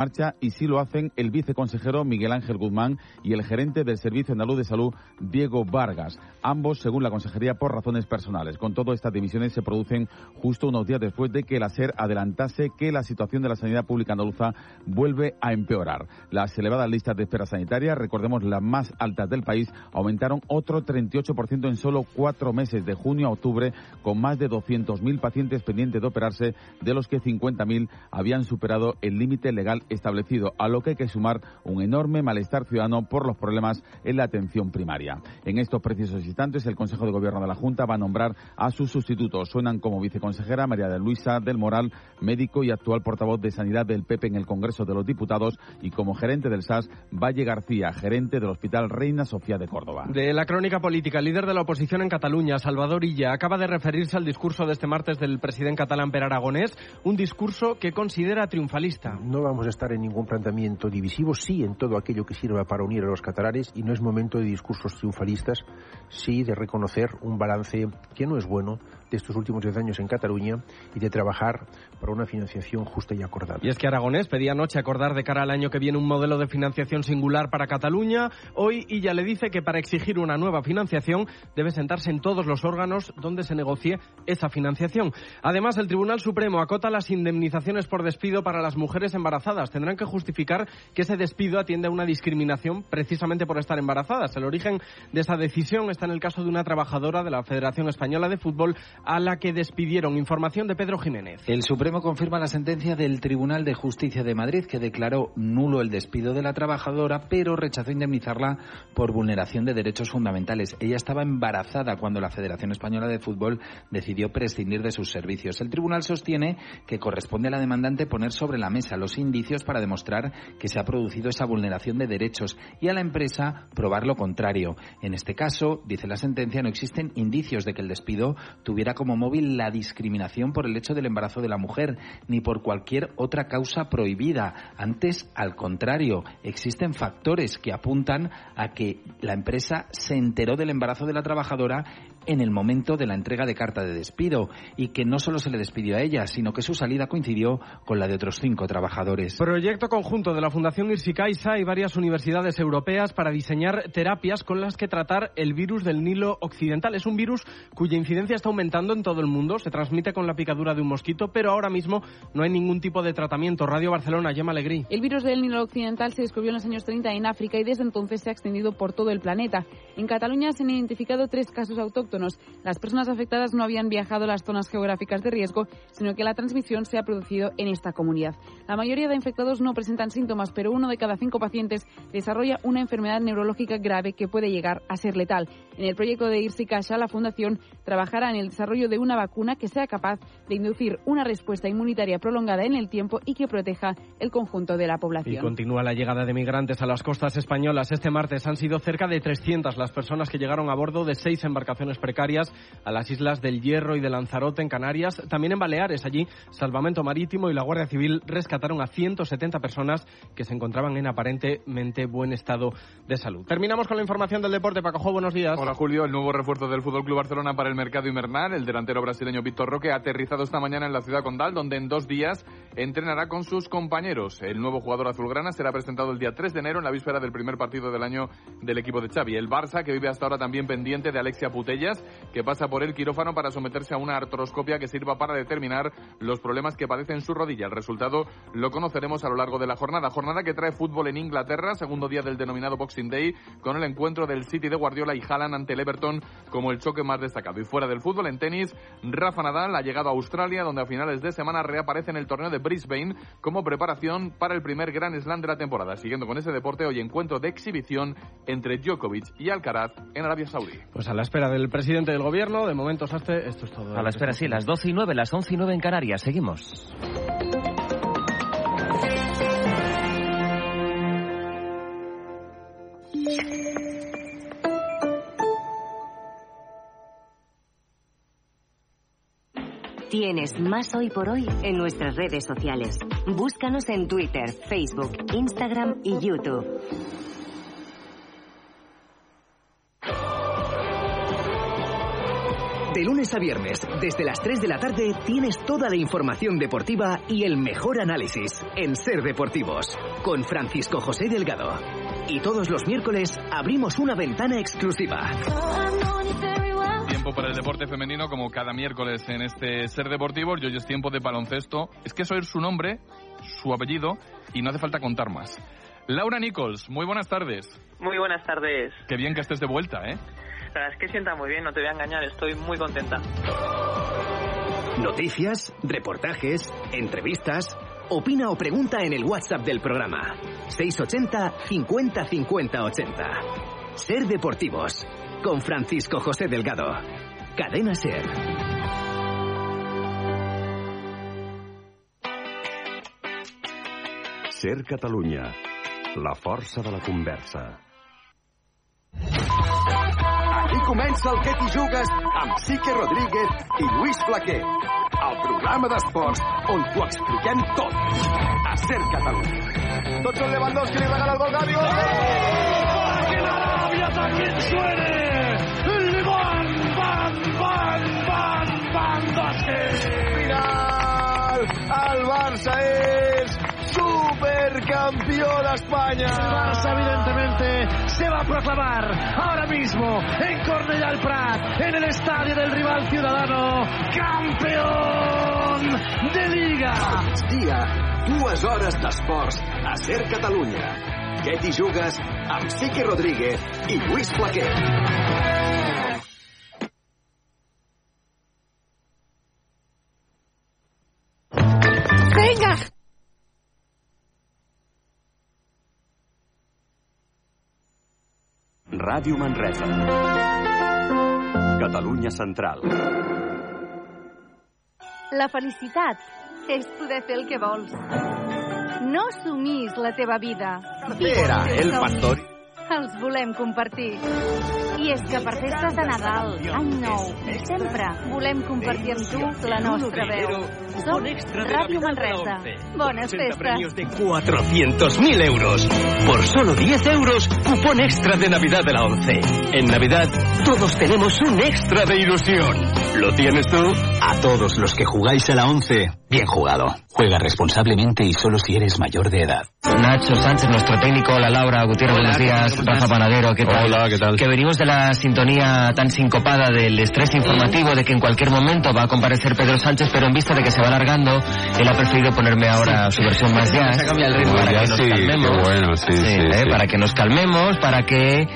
marcha y sí lo hacen el viceconsejero Miguel Ángel Guzmán y el gerente del Servicio Andaluz de Salud, Diego Vargas, ambos según la Consejería por razones personales. Con todo, estas dimisiones se producen justo unos días después de que la SER adelantase que la situación de la sanidad pública andaluza vuelve a empeorar. Las elevadas listas de espera sanitaria, recordemos las más altas del país, aumentaron otro 38% en solo cuatro meses, de junio a octubre, con más de 200.000 pacientes pendientes de operarse, de los que 50.000 habían superado el límite legal establecido, a lo que hay que sumar un enorme malestar ciudadano por los problemas en la atención primaria. En estos precisos instantes, el Consejo de Gobierno de la Junta va a nombrar a sus sustitutos. Suenan como viceconsejera María de Luisa del Moral, médico y actual portavoz de Sanidad del PP en el Congreso de los Diputados, y como gerente del SAS, Valle García, gerente del Hospital Reina Sofía de Córdoba. De la crónica política, el líder de la oposición en Cataluña, Salvador Illa, acaba de referirse al discurso de este martes del presidente catalán Per Aragonés, un discurso que considera triunfalista. No vamos a estar en ningún planteamiento divisivo, sí en todo aquello que sirva para unir a los catalanes y no es momento de discursos triunfalistas, sí de reconocer un balance que no es bueno de estos últimos diez años en Cataluña y de trabajar para una financiación justa y acordada. Y es que Aragonés pedía anoche acordar de cara al año que viene un modelo de financiación singular para Cataluña. Hoy ya le dice que para exigir una nueva financiación debe sentarse en todos los órganos donde se negocie esa financiación. Además, el Tribunal Supremo acota las indemnizaciones por despido para las mujeres embarazadas. Tendrán que justificar que ese despido atiende a una discriminación precisamente por estar embarazadas. El origen de esa decisión está en el caso de una trabajadora de la Federación Española de Fútbol a la que despidieron. Información de Pedro Jiménez. El Supremo confirma la sentencia del Tribunal de Justicia de Madrid que declaró nulo el despido de la trabajadora, pero rechazó indemnizarla por vulneración de derechos fundamentales. Ella estaba embarazada cuando la Federación Española de Fútbol decidió prescindir de sus servicios. El tribunal sostiene que corresponde a la demandante poner sobre la mesa los indicios para demostrar que se ha producido esa vulneración de derechos y a la empresa probar lo contrario. En este caso, dice la sentencia, no existen indicios de que el despido tuviera como móvil la discriminación por el hecho del embarazo de la mujer, ni por cualquier otra causa prohibida. Antes, al contrario, existen factores que apuntan a que la empresa se enteró del embarazo de la trabajadora en el momento de la entrega de carta de despido y que no solo se le despidió a ella, sino que su salida coincidió con la de otros cinco trabajadores. Proyecto conjunto de la Fundación Irsi Caixa y varias universidades europeas para diseñar terapias con las que tratar el virus del Nilo Occidental. Es un virus cuya incidencia está aumentando en todo el mundo, se transmite con la picadura de un mosquito, pero ahora mismo no hay ningún tipo de tratamiento. Radio Barcelona, Gemma Alegrí. El virus del Nilo Occidental se descubrió en los años 30 en África y desde entonces se ha extendido por todo el planeta. En Cataluña se han identificado tres casos autóctonos las personas afectadas no habían viajado a las zonas geográficas de riesgo, sino que la transmisión se ha producido en esta comunidad. La mayoría de infectados no presentan síntomas, pero uno de cada cinco pacientes desarrolla una enfermedad neurológica grave que puede llegar a ser letal. En el proyecto de Irsi Casa, la Fundación trabajará en el desarrollo de una vacuna que sea capaz de inducir una respuesta inmunitaria prolongada en el tiempo y que proteja el conjunto de la población. Y continúa la llegada de migrantes a las costas españolas. Este martes han sido cerca de 300 las personas que llegaron a bordo de seis embarcaciones precarias a las islas del Hierro y de Lanzarote en Canarias, también en Baleares. Allí, Salvamento Marítimo y la Guardia Civil rescataron a 170 personas que se encontraban en aparentemente buen estado de salud. Terminamos con la información del deporte. Pacojo, buenos días. Hola Julio, el nuevo refuerzo del Fútbol Club Barcelona para el mercado invernal, el delantero brasileño Víctor Roque, ha aterrizado esta mañana en la ciudad condal, donde en dos días entrenará con sus compañeros. El nuevo jugador azulgrana será presentado el día 3 de enero en la víspera del primer partido del año del equipo de Xavi. El Barça, que vive hasta ahora también pendiente de Alexia Putellas, que pasa por el quirófano para someterse a una artroscopia que sirva para determinar los problemas que padece en su rodilla. El resultado lo conoceremos a lo largo de la jornada. Jornada que trae fútbol en Inglaterra, segundo día del denominado Boxing Day, con el encuentro del City de Guardiola y Haaland ante el Everton como el choque más destacado. Y fuera del fútbol, en tenis, Rafa Nadal ha llegado a Australia, donde a finales de semana reaparece en el torneo de Brisbane como preparación para el primer Grand Slam de la temporada. Siguiendo con ese deporte, hoy encuentro de exhibición entre Djokovic y Alcaraz en Arabia Saudí. Pues a la espera del presidente del gobierno, de momento, Saste, esto es todo. A la espera, sí, las 12 y 9, las 11 y 9 en Canarias. Seguimos. Tienes más hoy por hoy en nuestras redes sociales. Búscanos en Twitter, Facebook, Instagram y YouTube. De lunes a viernes, desde las 3 de la tarde, tienes toda la información deportiva y el mejor análisis en Ser Deportivos, con Francisco José Delgado. Y todos los miércoles abrimos una ventana exclusiva. Tiempo para el deporte femenino, como cada miércoles en este Ser Deportivos. Y hoy es tiempo de baloncesto. Es que soy su nombre, su apellido, y no hace falta contar más. Laura Nichols, muy buenas tardes. Muy buenas tardes. Qué bien que estés de vuelta, ¿eh? La verdad es que sienta muy bien, no te voy a engañar, estoy muy contenta. Noticias, reportajes, entrevistas. Opina o pregunta en el WhatsApp del programa. 680 50 50 80. Ser Deportivos. Con Francisco José Delgado. Cadena Ser. Ser Catalunya. La força de la conversa. Aquí comença el Que t'hi jugues amb Sique Rodríguez i Lluís Flaquer. El programa d'esports on t'ho expliquem tot. A Ser Catalunya. Tots són Lewandowski, li regala el gol Gavi. Gol! ¡Que la Arabia también Final! El Barça és supercampeó d'Espanya. El Barça, evidentemente, se va a proclamar ahora mismo en Cornellà al Prat, en el estadio del rival ciudadano, campeón de Liga. Dia, dues hores d'esports a Ser Catalunya. Què t'hi jugues amb Sique Rodríguez i Lluís Flaquer. Ràdio Manresa. Catalunya Central. La felicitat és poder fer el que vols. No sumis la teva vida. Era el pastor. Els volem compartir. I és que per festes de Nadal, Any Nou i sempre volem compartir amb tu la nostra veu. Som Ràdio Manresa. Bones festes. de 400.000 euros. Por solo 10 euros, cupón extra de Navidad de la 11. En Navidad, todos tenemos un extra de ilusión. ¿Lo tienes tú? A todos los que jugáis a la 11, bien jugado. Juega responsablemente y solo si eres mayor de edad. Nacho Sánchez, nuestro técnico, la Laura Gutiérrez, buenos días, Rafa Panadero, ¿qué tal? Hola, ¿qué tal? Que venimos de la sintonía tan sincopada del estrés informativo de que en cualquier momento va a comparecer Pedro Sánchez, pero en vista de que se va alargando, él ha preferido ponerme ahora su versión más jazz. Se cambia el ritmo. Para Ya que nos sí, calmemos. qué bueno, sí, sí, sí. Para que nos calmemos, para que,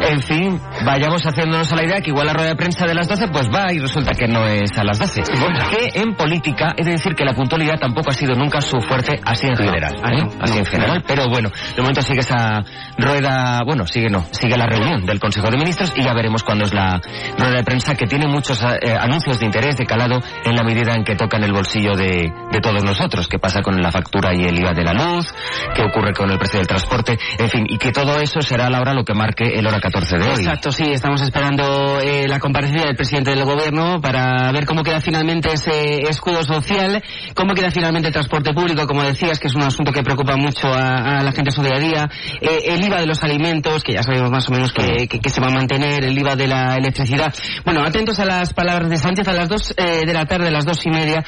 en fin, vayamos haciéndonos a la idea que igual la rueda de prensa de las 12 pues va y resulta que no es a las 12. Que en política, he de decir que la puntualidad tampoco ha sido nunca su fuerte así en general. ¿eh? Así en general, pero bueno, de momento sigue esa rueda, bueno, sigue no, sigue la reunión del Consejo de Ministros y ya veremos cuándo es la rueda de prensa que tiene muchos eh, anuncios de interés, de calado, en la medida en que tocan el bolsillo de, de todos nosotros, qué pasa con la factura y el IVA de la luz, qué ocurre con el precio del transporte, en fin, y que todo eso será a la hora lo que marque el hora 14 de hoy. Exacto, sí, estamos esperando eh, la comparecencia del presidente del gobierno para ver cómo queda finalmente ese escudo social, cómo queda finalmente el transporte público, como decías, que es un asunto que preocupa mucho a, a la gente en su día a día, eh, el IVA de los alimentos, que ya sabemos más o menos que, que- que se va a mantener, el IVA de la electricidad. Bueno, atentos a las palabras de Sánchez a las dos eh, de la tarde, a las dos y media.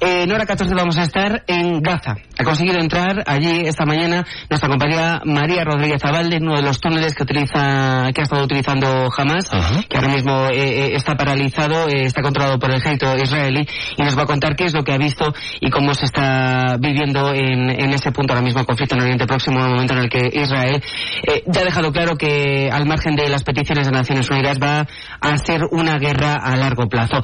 Eh, en hora 14 vamos a estar en Gaza. Ha conseguido entrar allí esta mañana nuestra compañera María Rodríguez Abalde, en uno de los túneles que utiliza, que ha estado utilizando Hamas, que ahora mismo eh, eh, está paralizado, eh, está controlado por el ejército israelí, y nos va a contar qué es lo que ha visto y cómo se está viviendo en, en ese punto ahora mismo el conflicto en Oriente Próximo, en el momento en el que Israel eh, ya ha dejado claro que al margen de las peticiones de Naciones Unidas va a ser una guerra a largo plazo.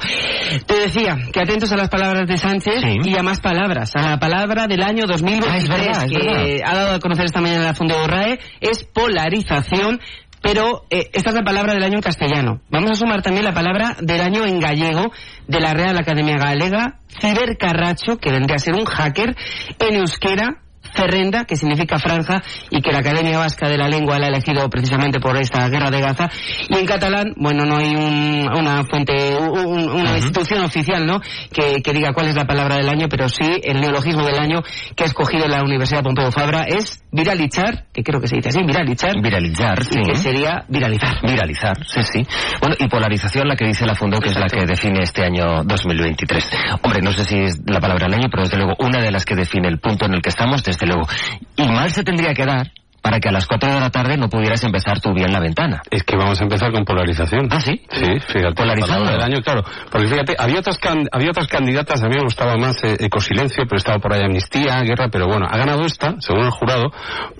Te decía que atentos a las palabras de Sánchez y a más palabras, a la palabra del año 2023 Ah, es verdad, es que verdad. ha dado a conocer esta mañana la Fundación RAE, es polarización. Pero eh, esta es la palabra del año en castellano. Vamos a sumar también la palabra del año en gallego de la Real Academia Galega, cibercarracho, que vendría a ser un hacker, en euskera, Ferrenda, que significa franja, y que la Academia Vasca de la Lengua la ha elegido precisamente por esta guerra de Gaza. Y en catalán, bueno, no hay una fuente, una institución oficial, ¿no?, que, que, diga cuál es la palabra del año, pero sí el neologismo del año que ha escogido la Universidad Pompeu Fabra es viralizar, que creo que se dice así, viralizar. Viralizar, sí. Que sería viralizar. Viralizar, sí, sí. Bueno, y polarización, la que dice la Fundo, que es la que define este año 2023. Hombre, no sé si es la palabra del año, pero desde luego una de las que define el punto en el que estamos, desde luego. Y mal se tendría que dar para que a las 4 de la tarde no pudieras empezar tú bien la ventana. Es que vamos a empezar con polarización. ¿Ah, sí? Sí, fíjate. Polarizando. del año, claro. Porque fíjate, había otras, había otras candidatas, a mí me gustaba más eh, Ecosilencio, pero estaba por ahí Amnistía, Guerra, pero bueno, ha ganado esta, según el jurado,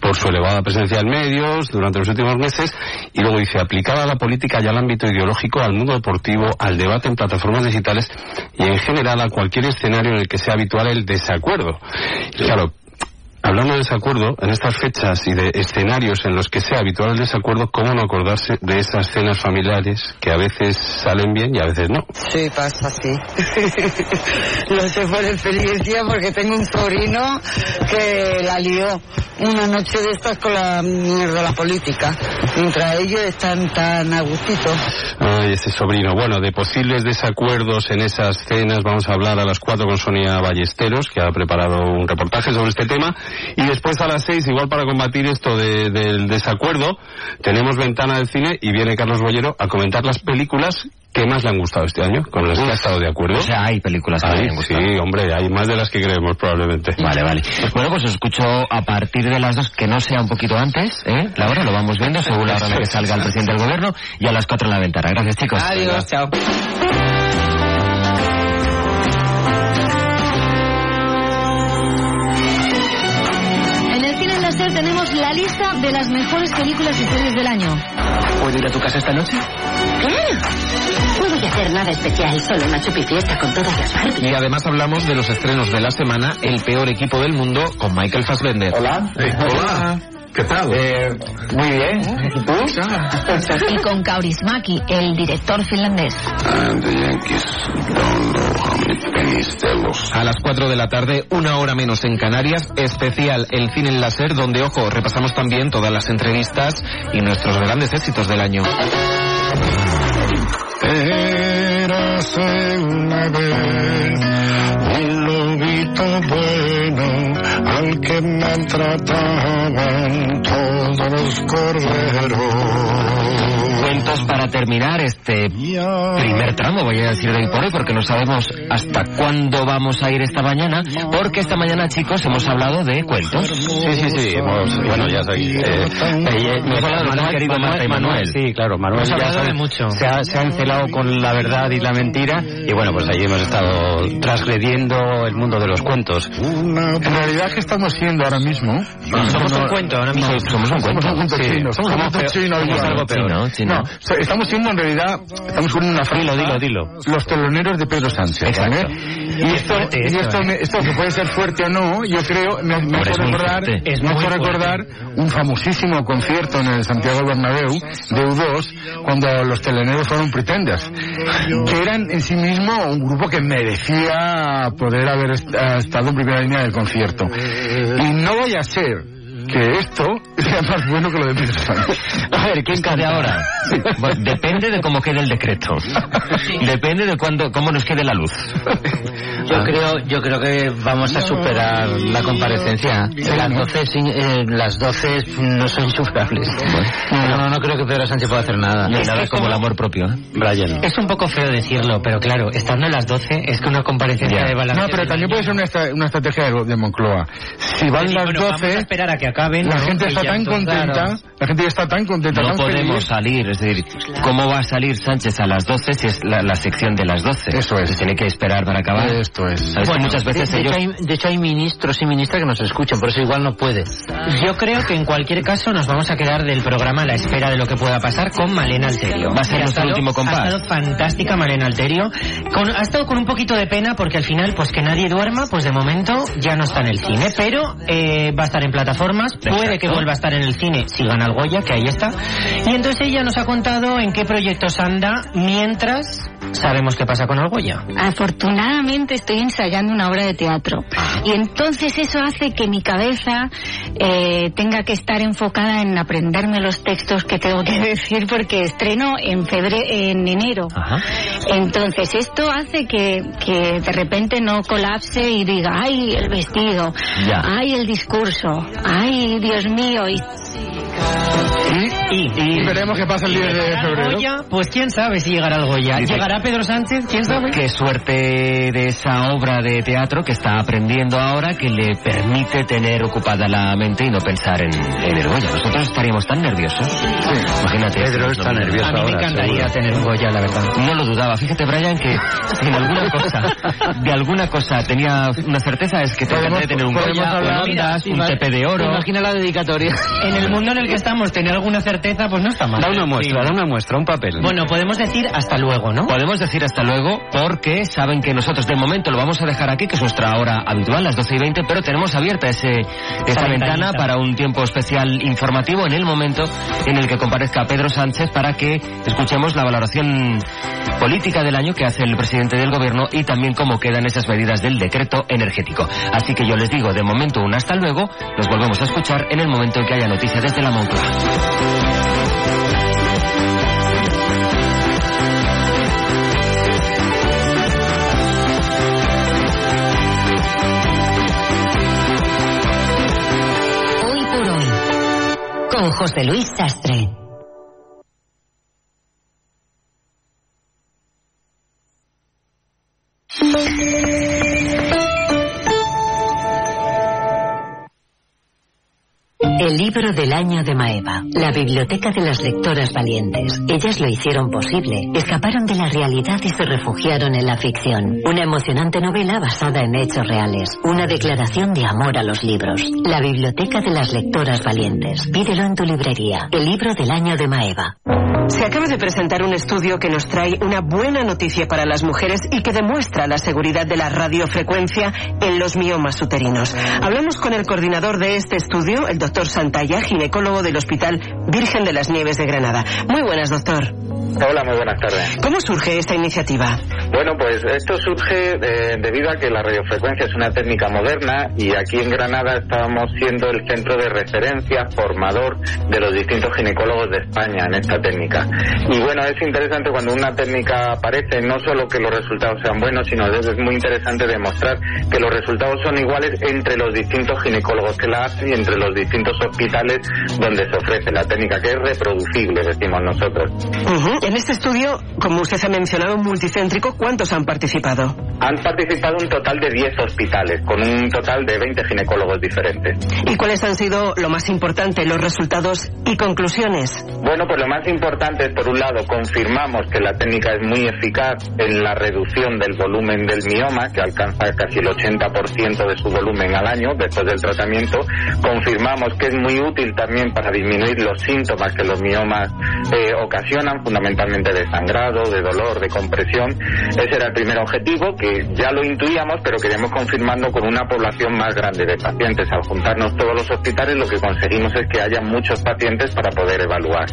por su elevada presencia en medios durante los últimos meses, y luego dice, aplicada a la política y al ámbito ideológico, al mundo deportivo, al debate en plataformas digitales y en general a cualquier escenario en el que sea habitual el desacuerdo. claro, Hablando de desacuerdo, en estas fechas y de escenarios en los que sea habitual el desacuerdo, ¿cómo no acordarse de esas cenas familiares que a veces salen bien y a veces no? Sí, pasa así. Lo sé por experiencia porque tengo un sobrino que la lió una noche de estas con la mierda de la política. Mientras ellos están tan a gustito. Ay, ese sobrino. Bueno, de posibles desacuerdos en esas cenas vamos a hablar a las cuatro con Sonia Ballesteros, que ha preparado un reportaje sobre este tema. Y después a las seis, igual para combatir esto del desacuerdo, tenemos ventana del cine y viene Carlos Bollero a comentar las películas que más le han gustado este año, con las que ha estado de acuerdo. O sea, hay películas que le han gustado. Sí, hombre, hay más de las que creemos probablemente. Vale, vale. Bueno, pues os escucho a partir de las dos, que no sea un poquito antes, ¿eh? La hora lo vamos viendo, según la hora en la que salga el presidente del gobierno, y a las cuatro en la ventana. Gracias, chicos. Adiós, chao. La lista de las mejores películas y series del año. ¿Puedo ir a tu casa esta noche? Claro. No voy a hacer nada especial, solo una chupifiesta con todas las Barbies. Y además hablamos de los estrenos de la semana, El peor equipo del mundo, con Michael Fassbender. Hola. hola. ¿Qué tal? Eh, muy bien. ¿Y tú? Y con Kaurismäki, el director finlandés. A las 4 de la tarde, una hora menos en Canarias, especial El Cine en Láser, donde, ojo, repasamos también todas las entrevistas y nuestros grandes éxitos del año. Érase una vez un lobito bueno al que maltrataban todos los corderos. Cuentos para terminar este primer tramo, voy a decir de hoy por hoy, porque no sabemos hasta cuándo vamos a ir esta mañana, porque esta mañana, chicos, hemos hablado de cuentos. Sí, sí, sí, hemos, bueno, ya sabéis. Eh, eh, hemos hablado de querido Marta y Manuel. Sí, claro, Manuel ya sabe, mucho. Se ha, se ha encelado con la verdad y la mentira, y bueno, pues allí hemos estado transgrediendo el mundo de los cuentos. En realidad, ¿qué estamos siendo ahora mismo? Somos un cuento ahora mismo. Somos un cuento. Somos un cuento chino. Somos un cuento chino. algo peor. No, estamos siendo en realidad, estamos con una frase. Dilo, dilo, dilo. Los teloneros de Pedro Sánchez. Y esto, y esto, ¿eh? esto que puede ser fuerte o no, yo creo, me, me hace recordar, es me hace recordar un famosísimo concierto en el Santiago Bernabéu de U2 cuando los teloneros fueron Pretenders, que eran en sí mismo un grupo que merecía poder haber estado en primera línea del concierto. Y no vaya a ser que esto sea más bueno que lo de Pedro Sánchez. A ver, ¿quién cae ahora? Bueno, depende de cómo quede el decreto. Depende de cuándo, cómo nos quede la luz. Yo creo, yo creo que vamos a superar la comparecencia. Las 12, eh, las 12 no son insuperables. No, no, no creo que Pedro Sánchez pueda hacer nada. No, nada como el amor propio, ¿eh? Brian. Es un poco feo decirlo, pero claro, estando en las 12 es que una comparecencia de balance... No, pero también puede ser una, una estrategia de, de Moncloa. Si van Sí, las bueno, vamos a 12, esperar a que acaben. la ¿no? gente está tan contenta, claro. la gente está tan contenta, No tan podemos feliz. salir, es decir, ¿cómo va a salir Sánchez a las 12 si es la, la sección de las 12? Eso es. Se tiene que esperar para acabar. Esto es. ¿Sabes que Bueno, muchas veces de, de ellos... hecho hay, de hecho hay ministros y ministras que nos escuchan, por eso igual no puede. Yo creo que en cualquier caso nos vamos a quedar del programa a la espera de lo que pueda pasar con Malena Alterio. Va a ser nuestro último compás. Ha estado fantástica Malena Alterio. Con- ha estado con un poquito de pena porque al final, pues que nadie duerma, pues de momento ya no está en el cine. Pero eh, va a estar en plataformas, puede que vuelva a estar en el cine si gana el Goya, que ahí está. Y entonces ella nos ha contado en qué proyectos anda mientras sabemos qué pasa con el Goya. Afortunadamente estoy ensayando una obra de teatro y entonces eso hace que mi cabeza eh, tenga que estar enfocada en aprenderme los textos que tengo que decir porque estreno en febrero, en enero. Entonces esto hace que, que de repente no colapse y diga, ay, el vestido, Ya. ay, el discurso, ay, Dios mío, y Y, veremos qué pasa el 10 de febrero. Goya, pues quién sabe si llegará el Goya. Dice- ¿Llegará Pedro Sánchez? ¿Quién sabe? Qué suerte de esa obra de teatro que está aprendiendo ahora que le permite tener ocupada la mente y no pensar en, en el Goya. Nosotros estaríamos tan nerviosos. Imagínate. Pedro está nervioso A mí me ahora, encantaría seguro. tener un Goya, la verdad. No lo dudaba. Fíjate, Brian, que en alguna cosa, de alguna cosa tenía una certeza es que te encantaría tener un Goya, hablar- un Ondas, un TP de oro. Imagina la dedicatoria. En el mundo en el que estamos, tener alguna certeza, pues no está mal. Da una muestra, da una muestra, un papel. Bueno, podemos decir hasta luego, ¿no? Podemos decir hasta luego porque saben que nosotros de momento lo vamos a dejar aquí, que es nuestra hora habitual, las 12 y 20, pero tenemos abierta ese, esa ventana para un tiempo especial informativo en el momento en el que comparezca Pedro Sánchez para que escuchemos la valoración política del año que hace el presidente del gobierno y también cómo quedan esas medidas del decreto energético. Así que yo les digo de momento un hasta luego, nos volvemos a escuchar en el momento en que haya noticia desde la Hoy por hoy, con José Luis Sastre. El libro del año de Maeva, la biblioteca de las lectoras valientes. Ellas lo hicieron posible, escaparon de la realidad y se refugiaron en la ficción. Una emocionante novela basada en hechos reales, una declaración de amor a los libros. La biblioteca de las lectoras valientes. Pídelo en tu librería. El libro del año de Maeva. Se acaba de presentar un estudio que nos trae una buena noticia para las mujeres y que demuestra la seguridad de la radiofrecuencia en los miomas uterinos. Hablamos con el coordinador de este estudio, el doctor Santalla, ginecólogo del Hospital Virgen de las Nieves de Granada. Muy buenas, doctor. Hola, muy buenas tardes. ¿Cómo surge esta iniciativa? Bueno, pues esto surge eh, debido a que la radiofrecuencia es una técnica moderna y aquí en Granada estamos siendo el centro de referencia, formador de los distintos ginecólogos de España en esta técnica. Y bueno, es interesante cuando una técnica aparece, no solo que los resultados sean buenos, sino es muy interesante demostrar que los resultados son iguales entre los distintos ginecólogos que la hacen y entre los distintos hospitales donde se ofrece la técnica, que es reproducible, decimos nosotros. Ujú. En este estudio, como usted ha mencionado, multicéntrico, ¿cuántos han participado? Han participado un total de 10 hospitales, con un total de 20 ginecólogos diferentes. ¿Y cuáles han sido lo más importante, los resultados y conclusiones? Bueno, pues lo más importante es, por un lado, confirmamos que la técnica es muy eficaz en la reducción del volumen del mioma, que alcanza casi el 80% de su volumen al año después del tratamiento. Confirmamos que es muy útil también para disminuir los síntomas que los miomas eh, ocasionan, fundamentalmente de sangrado, de dolor, de compresión. Ese era el primer objetivo, que ya lo intuíamos, pero queríamos confirmarlo con una población más grande de pacientes. Al juntarnos todos los hospitales, lo que conseguimos es que haya muchos pacientes para poder evaluar.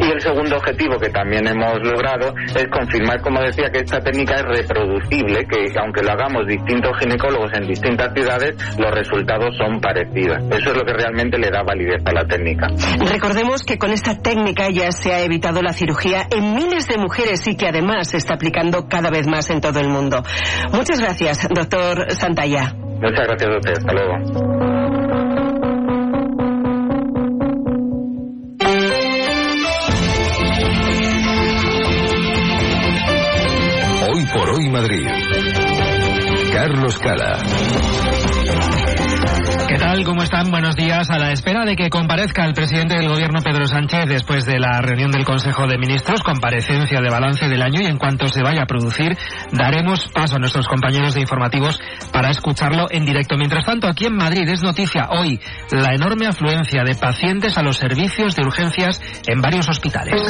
Y el segundo objetivo que también hemos logrado es confirmar, como decía, que esta técnica es reproducible, que aunque lo hagamos distintos ginecólogos en distintas ciudades, los resultados son parecidos. Eso es lo que realmente le da validez a la técnica. Recordemos que con esta técnica ya se ha evitado la cirugía en miles de mujeres y que además se está aplicando cada vez más en todo el mundo. Muchas gracias, doctor Santalla. Muchas gracias a usted. Hasta luego. Hoy por hoy Madrid. Carlos Cala. ¿Qué tal? ¿Cómo están? Buenos días. A la espera de que comparezca el presidente del gobierno Pedro Sánchez después de la reunión del Consejo de Ministros, comparecencia de balance del año y en cuanto se vaya a producir, daremos paso a nuestros compañeros de informativos para escucharlo en directo. Mientras tanto, aquí en Madrid es noticia hoy la enorme afluencia de pacientes a los servicios de urgencias en varios hospitales.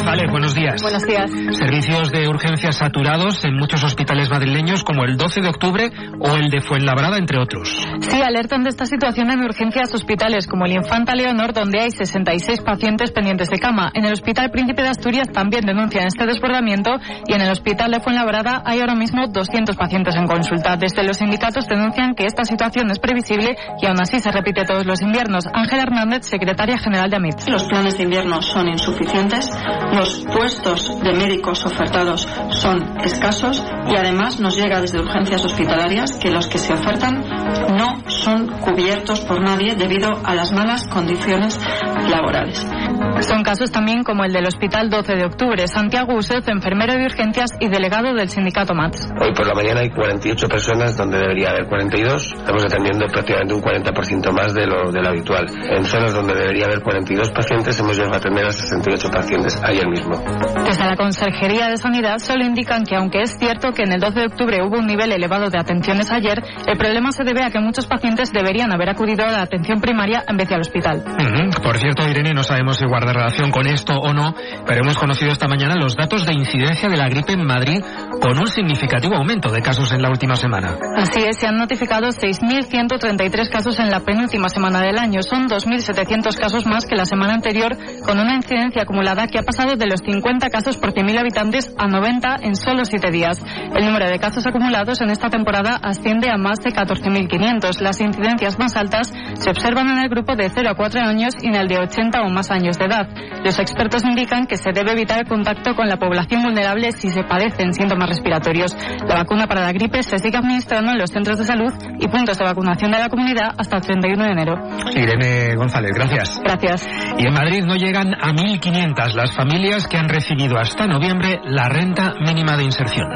González buenos días. Buenos días. Servicios de urgencias saturados en muchos hospitales madrileños como el 12 de octubre o el de Fuenlabrada, entre otros. Sí, alertan de esta situación en urgencias hospitales como el Infanta Leonor, donde hay 66 pacientes pendientes de cama. En el Hospital Príncipe de Asturias también denuncian este desbordamiento y en el Hospital de Fuenlabrada hay ahora mismo 200 pacientes en consulta. Desde los sindicatos denuncian que esta situación es previsible y aún así se repite todos los inviernos. Ángela Hernández, secretaria general de AMIT. Los planes de invierno son insuficientes, los puestos de médicos ofertados son escasos y además nos llega desde urgencias hospitalarias que los que se ofertan no son cubiertos por nadie debido a las malas condiciones laborales. Son casos también como el del Hospital 12 de Octubre. Santiago Usez, enfermero de urgencias y delegado del sindicato MATS. Hoy por la mañana hay 48 personas donde debería haber 42. Estamos atendiendo prácticamente un 40% más de lo, de lo habitual. En zonas donde debería haber 42 pacientes hemos llegado a atender a 68 pacientes ayer mismo. Desde la Consejería de Sanidad solo indican que aunque es cierto que en el 12 de octubre hubo un nivel elevado de atenciones ayer, el problema se debe a que muchos pacientes deberían haber acudido a la atención primaria en vez de al hospital. Ujú. Por cierto, Irene, no sabemos si guarda relación con esto o no, pero hemos conocido esta mañana los datos de incidencia de la gripe en Madrid con un significativo aumento de casos en la última semana. Así es, se han notificado 6.133 casos en la penúltima semana del año. Son 2.700 casos más que la semana anterior, con una incidencia acumulada que ha pasado de los 50 casos por 100.000 habitantes a 90 en solo 7 días. El número de casos acumulados en esta temporada asciende a más de 14.500. Las incidencias más altas se observan en el grupo de 0 a 4 años y en el de 80 o más años de edad. Los expertos indican que se debe evitar el contacto con la población vulnerable si se padecen síntomas respiratorios. La vacuna para la gripe se sigue administrando en los centros de salud y puntos de vacunación de la comunidad hasta el 31 de enero. Irene González, gracias. Gracias. Y en Madrid no llegan a 1.500 las familias que han recibido hasta noviembre la renta mínima de inserción.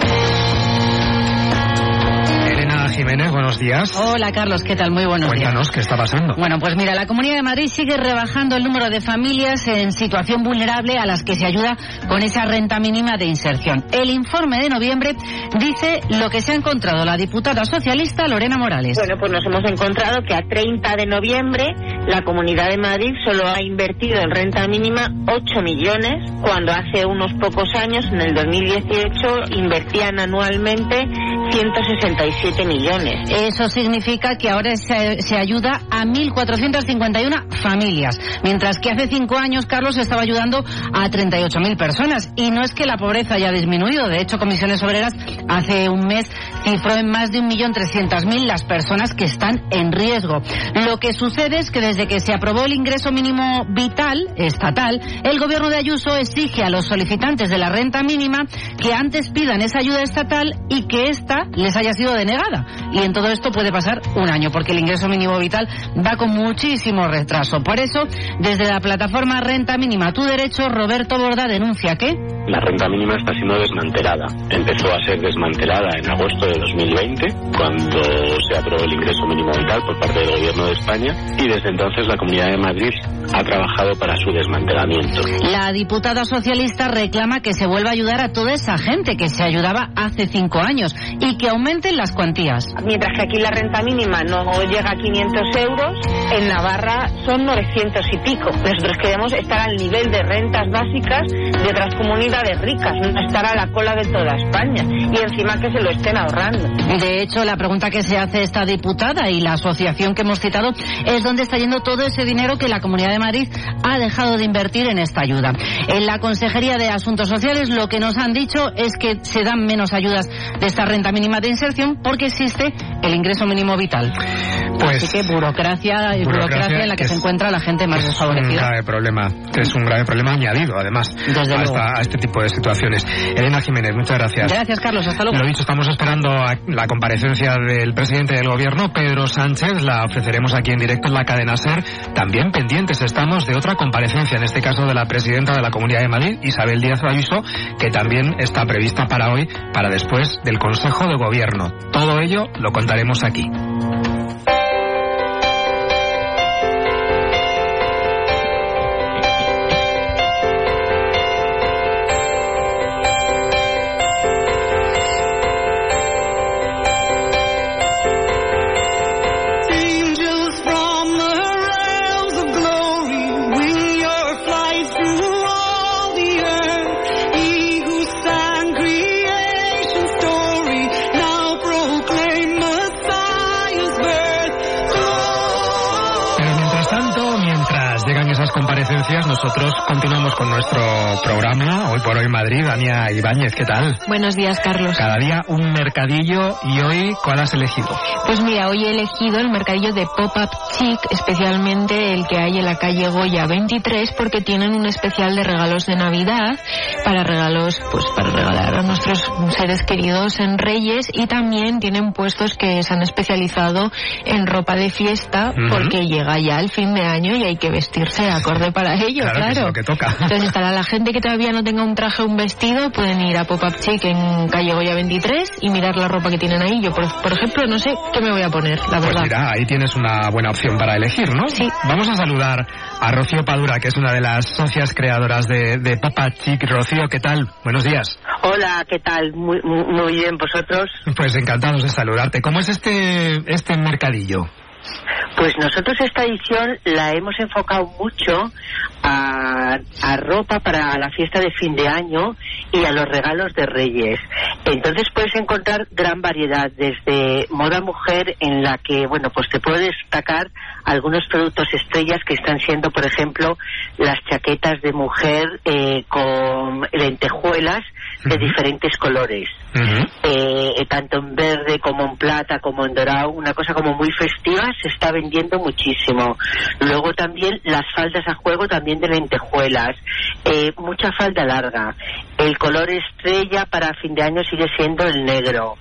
Jiménez, buenos días. Hola Carlos, ¿qué tal? Muy buenos días. Cuéntanos qué está pasando. Bueno, pues mira, la Comunidad de Madrid sigue rebajando el número de familias en situación vulnerable a las que se ayuda con esa renta mínima de inserción. El informe de noviembre dice lo que se ha encontrado la diputada socialista Lorena Morales. Bueno, pues nos hemos encontrado que a 30 de noviembre la Comunidad de Madrid solo ha invertido en renta mínima 8 millones, cuando hace unos pocos años, en el 2018, invertían anualmente 167 millones. Eso significa que ahora se, se ayuda a 1.451 familias, mientras que hace cinco años, Carlos, estaba ayudando a 38.000 personas. Y no es que la pobreza haya disminuido, de hecho, Comisiones Obreras hace un mes cifró en más de 1.300.000 las personas que están en riesgo. Lo que sucede es que desde que se aprobó el ingreso mínimo vital estatal, el gobierno de Ayuso exige a los solicitantes de la renta mínima que antes pidan esa ayuda estatal y que ésta les haya sido denegada. Y en todo esto puede pasar un año, porque el ingreso mínimo vital va con muchísimo retraso. Por eso, desde la plataforma Renta Mínima Tu Derecho, Roberto Borda denuncia que La renta mínima está siendo desmantelada. Empezó a ser desmantelada en agosto de 2020, cuando se aprobó el ingreso mínimo vital por parte del Gobierno de España, y desde entonces la Comunidad de Madrid ha trabajado para su desmantelamiento. La diputada socialista reclama que se vuelva a ayudar a toda esa gente que se ayudaba hace cinco años y que aumenten las cuantías. Mientras que aquí la renta mínima no llega a 500 euros, en Navarra son 900 y pico. Nosotros queremos estar al nivel de rentas básicas de otras comunidades ricas, no estar a la cola de toda España y encima que se lo estén ahorrando. De hecho, la pregunta que se hace esta diputada y la asociación que hemos citado es dónde está yendo todo ese dinero que la Comunidad de Madrid ha dejado de invertir en esta ayuda. En la Consejería de Asuntos Sociales lo que nos han dicho es que se dan menos ayudas de esta renta mínima de inserción porque el ingreso mínimo vital. Pues, Así que burocracia y burocracia, en la que, se es- encuentra la gente más un desfavorecida. grave problema, es un grave problema añadido, además, Desde a, esta- a este tipo de situaciones. Elena Jiménez, muchas gracias. Gracias, Carlos. Hasta luego. Lo dicho, estamos esperando a la comparecencia del presidente del gobierno, Pedro Sánchez. La ofreceremos aquí en directo en la cadena SER. También pendientes estamos de otra comparecencia, en este caso de la presidenta de la Comunidad de Madrid, Isabel Díaz Ayuso, que también está prevista para hoy, para después del Consejo de Gobierno. Todo ello lo contaremos aquí. Continuamos con nuestro programa. Hoy por hoy Madrid, Dania Ibáñez, ¿qué tal? Buenos días, Carlos. Cada día un mercadillo y hoy, ¿cuál has elegido? Pues mira, hoy he elegido el mercadillo de Pop-Up Chic, especialmente el que hay en la calle Goya 23, porque tienen un especial de regalos de Navidad, para regalos, pues para regalar a nuestros seres queridos en Reyes, y también tienen puestos que se han especializado en ropa de fiesta, porque llega ya el fin de año y hay que vestirse acorde para ello, Claro, que toca. Entonces, para la gente que todavía no tenga un traje o un vestido, pueden ir a Pop-Up Chic en calle Goya 23 y mirar la ropa que tienen ahí. Yo, por, por ejemplo, no sé qué me voy a poner, la Pues verdad. mira, ahí tienes una buena opción para elegir, ¿no? Sí. Vamos a saludar a Rocío Padura, que es una de las socias creadoras de, de Papa Chic. Rocío, ¿qué tal? Buenos días. Hola, ¿qué tal? Muy, muy, muy bien, ¿vosotros? Pues encantados de saludarte. ¿Cómo es este, este mercadillo? Pues nosotros esta edición la hemos enfocado mucho a, ropa para la fiesta de fin de año y a los regalos de Reyes. Entonces puedes encontrar gran variedad, desde moda mujer en la que, bueno, pues te puedo destacar algunos productos estrellas que están siendo, por ejemplo, las chaquetas de mujer eh, con lentejuelas de diferentes colores. Eh, tanto en verde como en plata como en dorado, una cosa como muy festiva, se está vendiendo muchísimo. Luego también las faldas a juego también de lentejuelas, eh, mucha falda larga. El color estrella para fin de año sigue siendo el negro.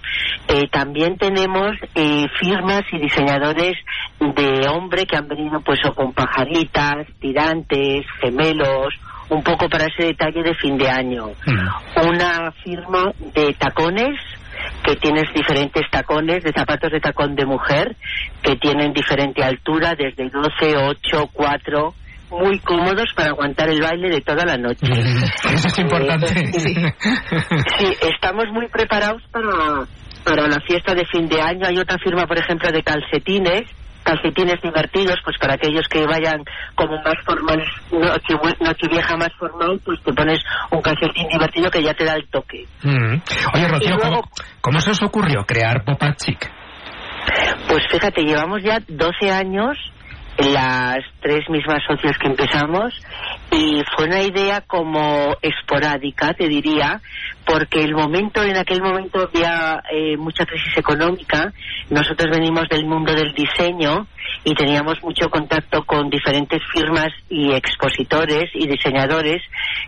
Eh, también tenemos eh, firmas y diseñadores de hombre que han venido pues o con pajaritas, tirantes, gemelos, un poco para ese detalle de fin de año una firma de tacones que tienes diferentes tacones, de zapatos de tacón de mujer, que tienen diferente altura, desde 12, 8, 4, muy cómodos para aguantar el baile de toda la noche. Eso es importante. Sí, Sí, estamos muy preparados para, para la fiesta de fin de año. Hay otra firma, por ejemplo, de calcetines, calcetines divertidos, pues para aquellos que vayan como más formales, noche, nochevieja más formal, pues te pones un calcetín divertido que ya te da el toque. Mm. Oye, Rocío, luego- ¿cómo, cómo se os ocurrió crear Papa Chic? Pues fíjate, llevamos ya 12 años, las tres mismas socias que empezamos, y fue una idea como esporádica, te diría, porque el momento, en aquel momento había eh, mucha crisis económica, nosotros venimos del mundo del diseño y teníamos mucho contacto con diferentes firmas y expositores y diseñadores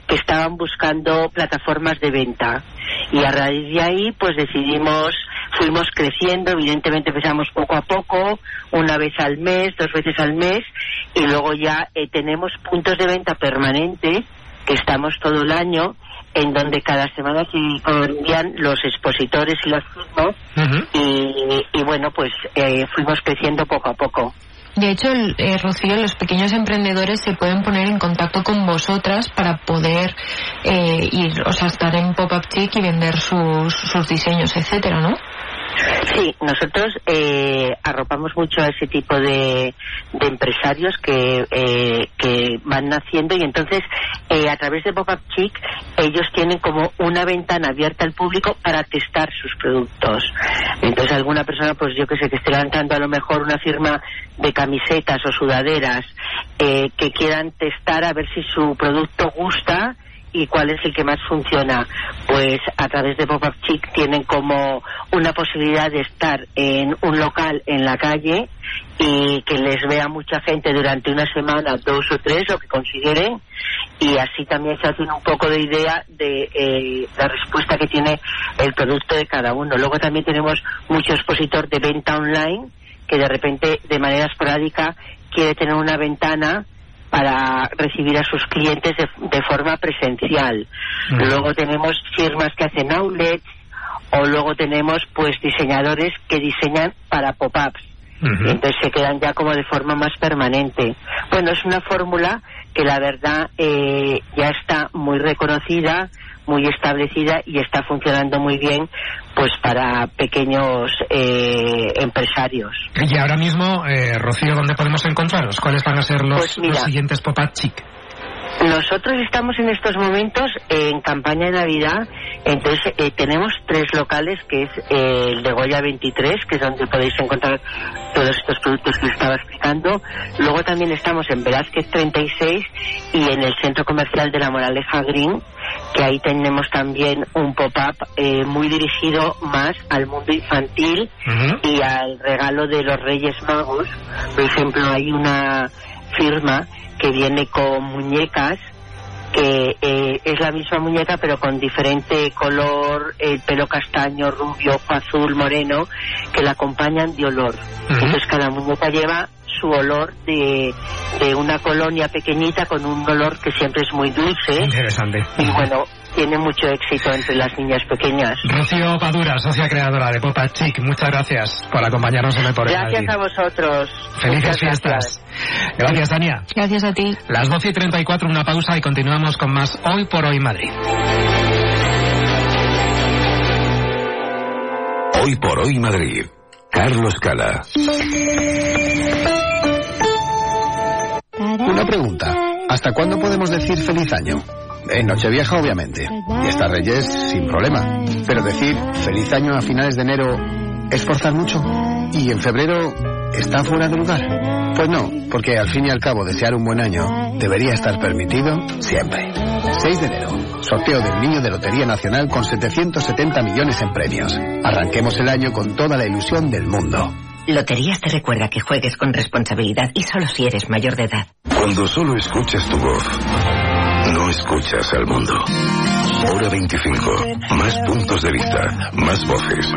que estaban buscando plataformas de venta. Y a raíz de ahí, pues decidimos, fuimos creciendo, evidentemente empezamos poco a poco, una vez al mes, dos veces al mes, y luego ya eh, tenemos puntos de venta permanentes, que estamos todo el año, en donde cada semana se envían los expositores y las firmas, y, y bueno, pues eh, fuimos creciendo poco a poco. De hecho, el- eh, Rocío, los pequeños emprendedores se pueden poner en contacto con vosotras para poder eh, ir, o sea, estar en Pop-Up Chic y vender sus, sus diseños, etcétera, ¿no? Sí, nosotros eh, arropamos mucho a ese tipo de, de empresarios que, eh, que van naciendo y entonces eh, a través de Pop-Up Chic ellos tienen como una ventana abierta al público para testar sus productos. Entonces alguna persona, pues yo que sé, que esté lanzando a lo mejor una firma de camisetas o sudaderas eh, que quieran testar a ver si su producto gusta y cuál es el que más funciona. Pues a través de Pop-Up Chic tienen como una posibilidad de estar en un local en la calle y que les vea mucha gente durante una semana, dos o tres, lo que consideren, y así también se hacen un poco de idea de eh, la respuesta que tiene el producto de cada uno. Luego también tenemos mucho expositor de venta online que de repente, de manera esporádica, quiere tener una ventana para recibir a sus clientes de, de forma presencial. Luego tenemos firmas que hacen outlets o luego tenemos pues diseñadores que diseñan para pop-ups. Entonces se quedan ya como de forma más permanente. Bueno, es una fórmula que la verdad eh, ya está muy reconocida, muy establecida y está funcionando muy bien pues para pequeños eh, empresarios. Y ahora mismo, eh, Rocío, ¿dónde podemos encontraros? ¿Cuáles van a ser los, Pues mira. los siguientes Pop-Up Chic? Nosotros estamos en estos momentos en campaña de Navidad Entonces, eh, tenemos tres locales, que es eh, el de Goya 23, que es donde podéis encontrar todos estos productos que os estaba explicando. Luego también estamos en Velázquez 36 y en el Centro Comercial de la Moraleja Green, que ahí tenemos también un pop-up eh, muy dirigido más al mundo infantil y al regalo de los Reyes Magos. Por ejemplo, hay una firma que viene con muñecas que eh, es la misma muñeca pero con diferente color, el pelo castaño, rubio, azul, moreno, que la acompañan de olor. Entonces cada muñeca lleva su olor de, de una colonia pequeñita con un olor que siempre es muy dulce. Interesante. Y bueno, tiene mucho éxito entre las niñas pequeñas. Rocío Padura, socia creadora de Popa Chic, muchas gracias por acompañarnos en el Por Gracias a vosotros. Felices Muchas fiestas. Gracias, Tania. Gracias a ti. Las 12 y 34, una pausa y continuamos con más Hoy por Hoy Madrid. Hoy por hoy Madrid. Carlos Cala. Una pregunta. ¿Hasta cuándo podemos decir feliz año? En Nochevieja, obviamente. Y hasta Reyes, sin problema. Pero decir feliz año a finales de enero es forzar mucho. Y en febrero está fuera de lugar. Pues no, porque al fin y al cabo desear un buen año debería estar permitido siempre. 6 de enero, sorteo del Niño de Lotería Nacional con 770 millones en premios. Arranquemos el año con toda la ilusión del mundo. Loterías te recuerda que juegues con responsabilidad y solo si eres mayor de edad. Cuando solo escuchas tu voz, no escuchas al mundo. Hora 25. Más puntos de vista, más voces,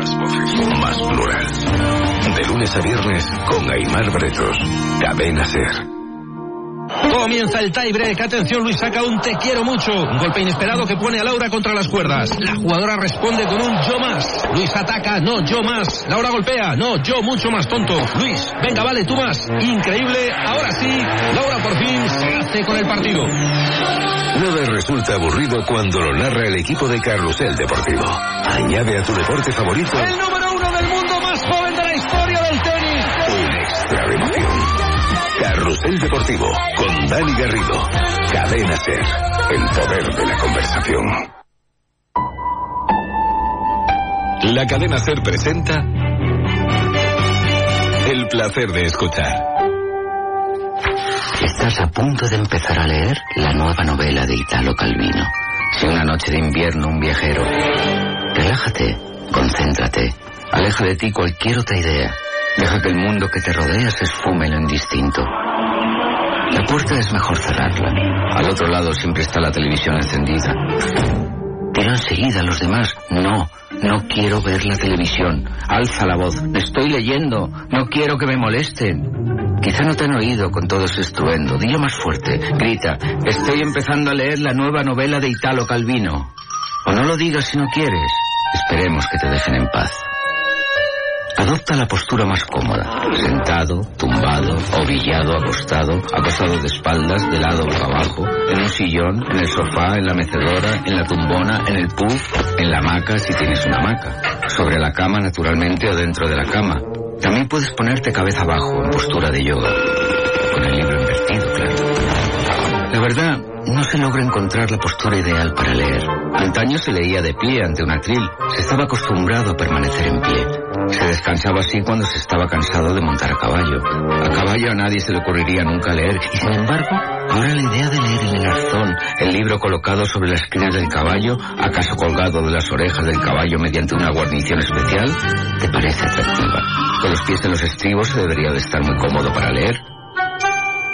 más plural. De lunes a viernes con Aymar Bretos. Cadena Ser. Comienza el tiebreak. Atención, Luis saca un te quiero mucho. Un golpe inesperado que pone a Laura contra las cuerdas. La jugadora responde con un yo más. Luis ataca, no, yo más. Laura golpea, no, yo mucho más tonto. Luis, venga, vale, tú más. Increíble. Ahora sí, Laura por fin se hace con el partido. Nada resulta aburrido cuando lo narra el equipo de Carrusel Deportivo. Añade a tu deporte favorito El número uno del mundo más joven de la historia del tenis. un extra. Carrusel Deportivo con Dani Garrido. Cadena Ser. El poder de la conversación. La cadena Ser presenta El placer de escuchar. Estás a punto de empezar a leer la nueva novela de Italo Calvino. Si una noche de invierno un viajero. Relájate, concéntrate, aleja de ti cualquier otra idea. Deja que el mundo que te rodea se esfume en lo indistinto. La puerta es mejor cerrarla. Al otro lado siempre está la televisión encendida. Pero enseguida los demás, no, no quiero ver la televisión. Alza la voz, estoy leyendo, no quiero que me molesten. Quizá no te han oído con todo ese estruendo. Dilo más fuerte. Grita, estoy empezando a leer la nueva novela de Italo Calvino. O no lo digas si no quieres. Esperemos que te dejen en paz. Adopta la postura más cómoda. Sentado, tumbado, ovillado, acostado, acostado de espaldas, de lado o abajo, en un sillón, en el sofá, en la mecedora, en la tumbona, en el puff, en la hamaca si tienes una hamaca. Sobre la cama naturalmente o dentro de la cama. También puedes ponerte cabeza abajo en postura de yoga. Con el libro invertido, claro. La verdad, no se logra encontrar la postura ideal para leer. Antaño se leía de pie ante un atril. Se estaba acostumbrado a permanecer en pie. Se descansaba así cuando se estaba cansado de montar a caballo. A caballo a nadie se le ocurriría nunca leer. Y sin embargo, ahora la idea de leer en el arzón, el libro colocado sobre las esquinas del caballo, acaso colgado de las orejas del caballo mediante una guarnición especial, te parece atractiva. Con los pies en los estribos se debería de estar muy cómodo para leer.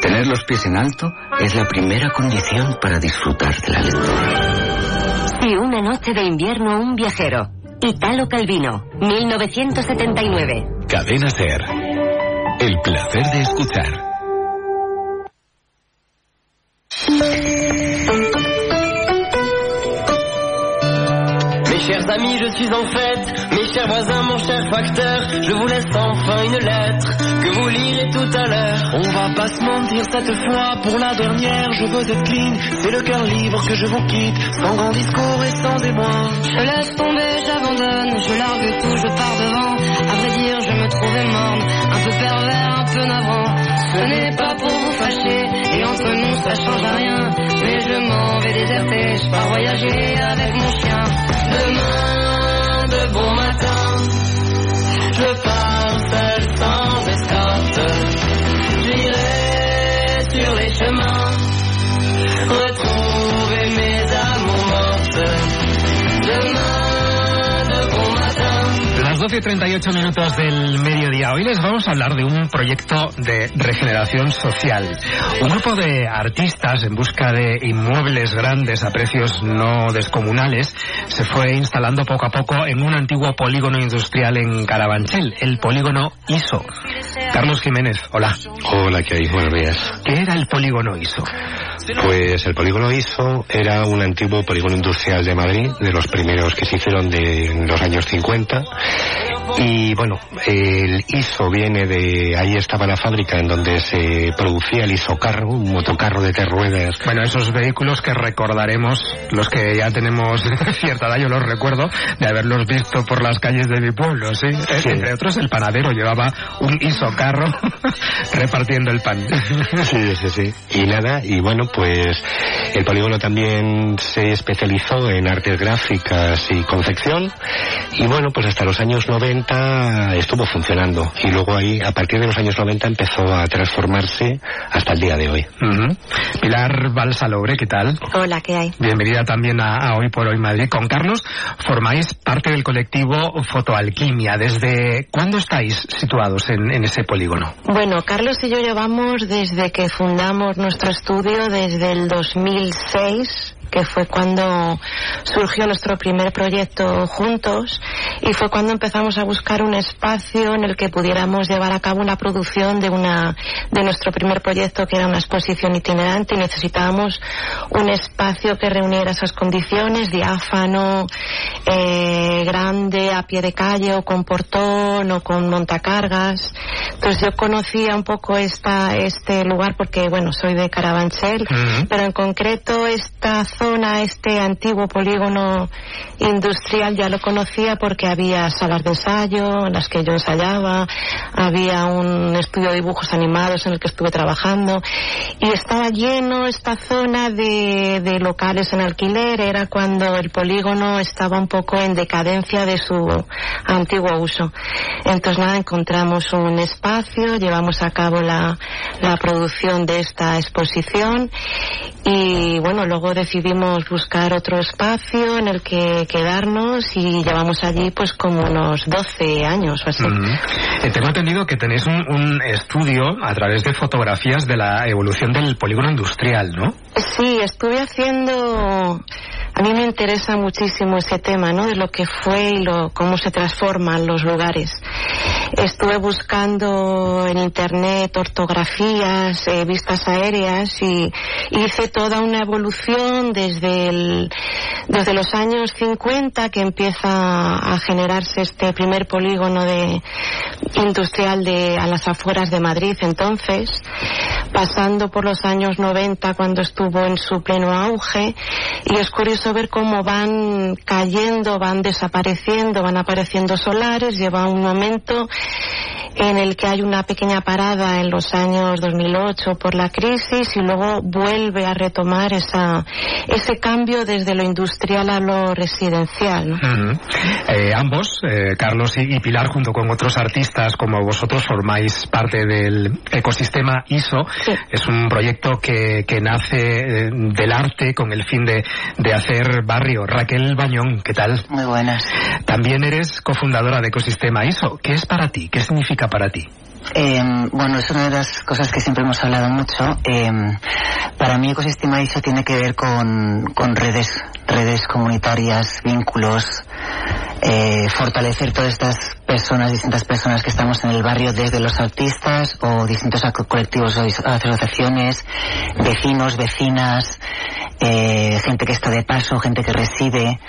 Tener los pies en alto es la primera condición para disfrutar de la lectura. Y una noche de invierno un viajero. Italo Calvino, 1979. Cadena Ser. El placer de escuchar. Mes chers amis, je suis en fête. Voisins, mon cher facteur, je vous laisse enfin une lettre que vous lirez tout à l'heure. On va pas se mentir cette fois, pour la dernière, je veux être clean. C'est le cœur libre que je vous quitte, sans grand discours et sans émoi. Je laisse tomber, j'abandonne, je largue tout, je pars devant. À vrai dire, je me trouvais morne, un peu pervers, un peu navrant. Ce n'est pas pour vous fâcher, et entre nous ça change à rien. Mais je m'en vais déserter, je pars voyager avec mon chien. Demain de bon matin, je pars seul sans escorte. J'irai sur les chemins, 12 y 38 minutos del mediodía. Hoy les vamos a hablar de un proyecto de regeneración social. Un grupo de artistas en busca de inmuebles grandes a precios no descomunales se fue instalando poco a poco en un antiguo polígono industrial en Carabanchel, el polígono ISO. Carlos Jiménez, hola. Hola, ¿qué hay? Buenos días. ¿Qué era el polígono ISO? Pues el polígono ISO era un antiguo polígono industrial de Madrid, de los primeros que se hicieron de los años 50. Y bueno, el ISO viene de, ahí estaba la fábrica en donde se producía el isocarro, un motocarro de tres ruedas. Bueno, esos vehículos que recordaremos, los que ya tenemos cierta edad, yo los recuerdo de haberlos visto por las calles de mi pueblo, ¿sí? Sí. Entre otros, el panadero llevaba un isocarro repartiendo el pan. Sí, sí, sí. Y nada, y bueno, pues el polígono también se especializó en artes gráficas y confección. Y bueno, pues hasta los años 90 estuvo funcionando. Y luego ahí, a partir de los años 90, empezó a transformarse hasta el día de hoy. Ujú. Pilar Balsalobre, ¿qué tal? Hola, ¿qué hay? Bienvenida también a, a Hoy por Hoy Madrid. Con Carlos formáis parte del colectivo Fotoalquimia. ¿Desde cuándo estáis situados en, en ese polígono? Bueno, Carlos y yo llevamos desde que fundamos nuestro estudio, desde el 2006 que fue cuando surgió nuestro primer proyecto juntos y fue cuando empezamos a buscar un espacio en el que pudiéramos llevar a cabo una producción de una de nuestro primer proyecto que era una exposición itinerante y necesitábamos un espacio que reuniera esas condiciones diáfano eh, grande a pie de calle o con portón o con montacargas entonces yo conocía un poco esta este lugar porque bueno soy de Carabanchel Ujú. pero en concreto esta zona, este antiguo polígono industrial ya lo conocía porque había salas ensayo en las que yo ensayaba, había un estudio de dibujos animados en el que estuve trabajando y estaba lleno esta zona de, de locales en alquiler, era cuando el polígono estaba un poco en decadencia de su antiguo uso. Entonces nada, encontramos un espacio, llevamos a cabo la, la producción de esta exposición y bueno, luego decidimos buscar otro espacio en el que quedarnos y llevamos allí pues como unos 12 años o así. Eh, tengo entendido que tenéis un, un estudio a través de fotografías de la evolución del polígono industrial, ¿no? Sí, estuve haciendo. A mí me interesa muchísimo ese tema, ¿no? De lo que fue y lo, cómo se transforman los lugares. Estuve buscando en internet ortografías, eh, vistas aéreas y hice toda una evolución desde el, desde los años 50 que empieza a generarse este primer polígono de industrial de a las afueras de Madrid entonces, pasando por los años 90 cuando estuvo en su pleno auge y es curioso ver cómo van cayendo, van desapareciendo, van apareciendo solares, lleva un momento en el que hay una pequeña parada en los años 2008 por la crisis y luego vuelve a retomar esa, ese cambio desde lo industrial a lo residencial. ¿no? Eh, ambos, eh, Carlos y, y Pilar, junto con otros artistas como vosotros, formáis parte del ecosistema ISO. Es un proyecto que, que nace eh, del arte con el fin de, de hacer barrio. Raquel Bañón, ¿qué tal? Muy buenas. También eres cofundadora de Ecosistema ISO. ¿Qué es para ti? ¿Qué significa para ti? Eh, bueno, es una de las cosas que siempre hemos hablado mucho. Eh, para mí ecosistema ISO tiene que ver con, con redes, redes comunitarias, vínculos, eh, fortalecer todas estas personas, distintas personas que estamos en el barrio, desde los artistas o distintos colectivos o asociaciones, vecinos, vecinas, eh, gente que está de paso, gente que reside.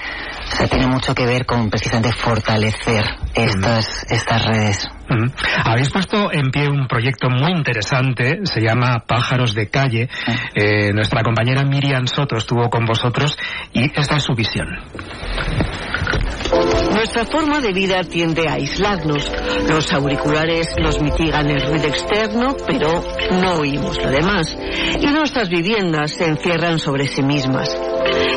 O sea, tiene mucho que ver con precisamente fortalecer estas, estas redes. Ujú. Habéis puesto en pie un proyecto muy interesante, se llama Pájaros de Calle. Eh, nuestra compañera Miriam Soto estuvo con vosotros y esta es su visión. Nuestra forma de vida tiende a aislarnos. Los auriculares nos mitigan el ruido externo, pero no oímos lo demás. Y nuestras viviendas se encierran sobre sí mismas.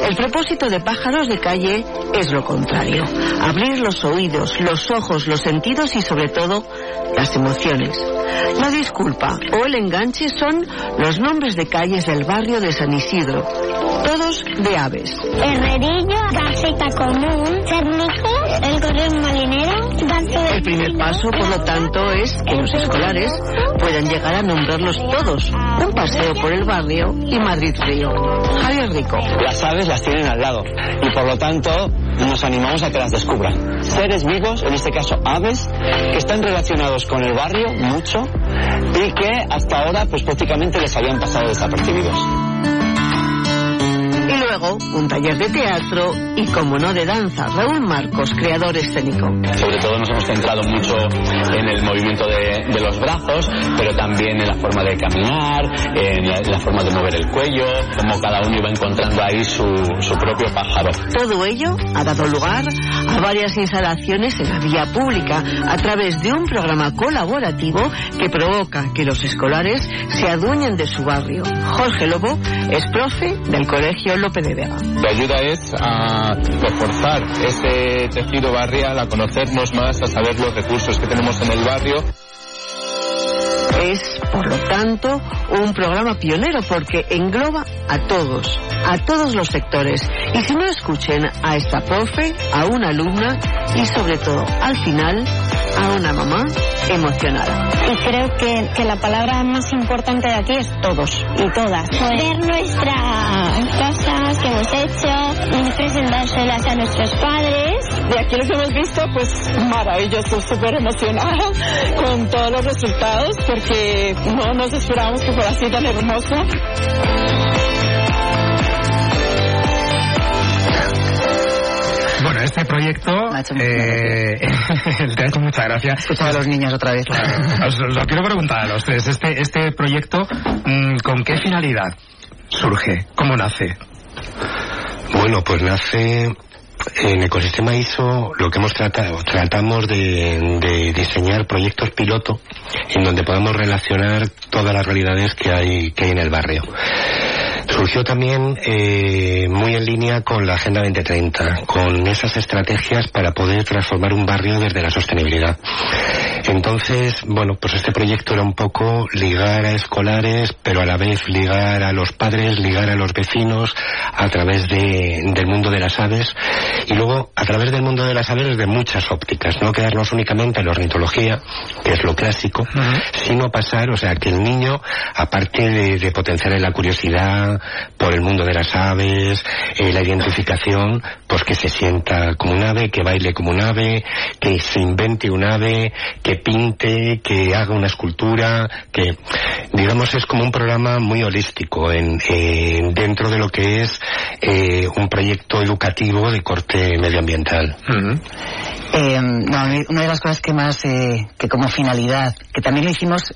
El propósito de pájaros de calle es lo contrario. Abrir los oídos, los ojos, los sentidos y sobre todo las emociones. La disculpa o el enganche son los nombres de calles del barrio de San Isidro, todos de aves. Herrerillo, Común, El Correo Malinero, El primer paso, por lo tanto, es que los escolares puedan llegar a nombrarlos todos. Un paseo por el barrio y Madrid Río. Javier Rico. Las aves las tienen al lado y por lo tanto nos animamos a que las descubran. Seres vivos, en este caso aves, que están relacionados con el barrio mucho y que hasta ahora pues prácticamente les habían pasado desapercibidos. Luego, un taller de teatro y, como no, de danza. Raúl Marcos, creador escénico. Sobre todo nos hemos centrado mucho en el movimiento de, de los brazos, pero también en la forma de caminar, en la, en la forma de mover el cuello, como cada uno iba encontrando ahí su, su propio pájaro. Todo ello ha dado lugar a varias instalaciones en la vía pública a través de un programa colaborativo que provoca que los escolares se adueñen de su barrio. Jorge Lobo es profe del Colegio Lope de Vega. La ayuda es a reforzar ese tejido barrial, a conocernos más, a saber los recursos que tenemos en el barrio. Es, por lo tanto, un programa pionero porque engloba a todos, a todos los sectores. Y si no escuchen a esta profe, a una alumna y sobre todo, al final, a una mamá emocionada. Y creo que, que la palabra más importante de aquí es todos y todas. Ver nuestras cosas que hemos hecho, y presentárselas a nuestros padres. Y aquí lo que hemos visto, pues maravilloso, súper emocionada con todos los resultados, porque no nos esperábamos que fuera así tan hermoso. Este proyecto eh, te ha hecho mucha gracia. Escuchar a los niños otra vez. Os, os lo quiero preguntar a los tres. Este, este proyecto, mm, ¿con qué finalidad surge? ¿Cómo nace? Bueno, pues nace en Ecosistema ISO lo que hemos tratado, tratamos de, de diseñar proyectos piloto en donde podamos relacionar todas las realidades que hay, que hay en el barrio. Surgió también eh, muy en línea con la Agenda 2030, con esas estrategias para poder transformar un barrio desde la sostenibilidad. Entonces, bueno, pues este proyecto era un poco ligar a escolares, pero a la vez ligar a los padres, ligar a los vecinos a través de, del mundo de las aves y luego a través del mundo de las aves desde muchas ópticas, no quedarnos únicamente en la ornitología, que es lo clásico, sino pasar, o sea, que el niño, aparte de, de potenciar la curiosidad por el mundo de las aves, eh, la identificación, pues que se sienta como un ave, que baile como un ave, que se invente un ave, que pinte, que haga una escultura, que digamos es como un programa muy holístico en, en- dentro de lo que es eh, un proyecto educativo de corte medioambiental. Eh, no, una de las cosas que más, eh, que como finalidad, que también lo hicimos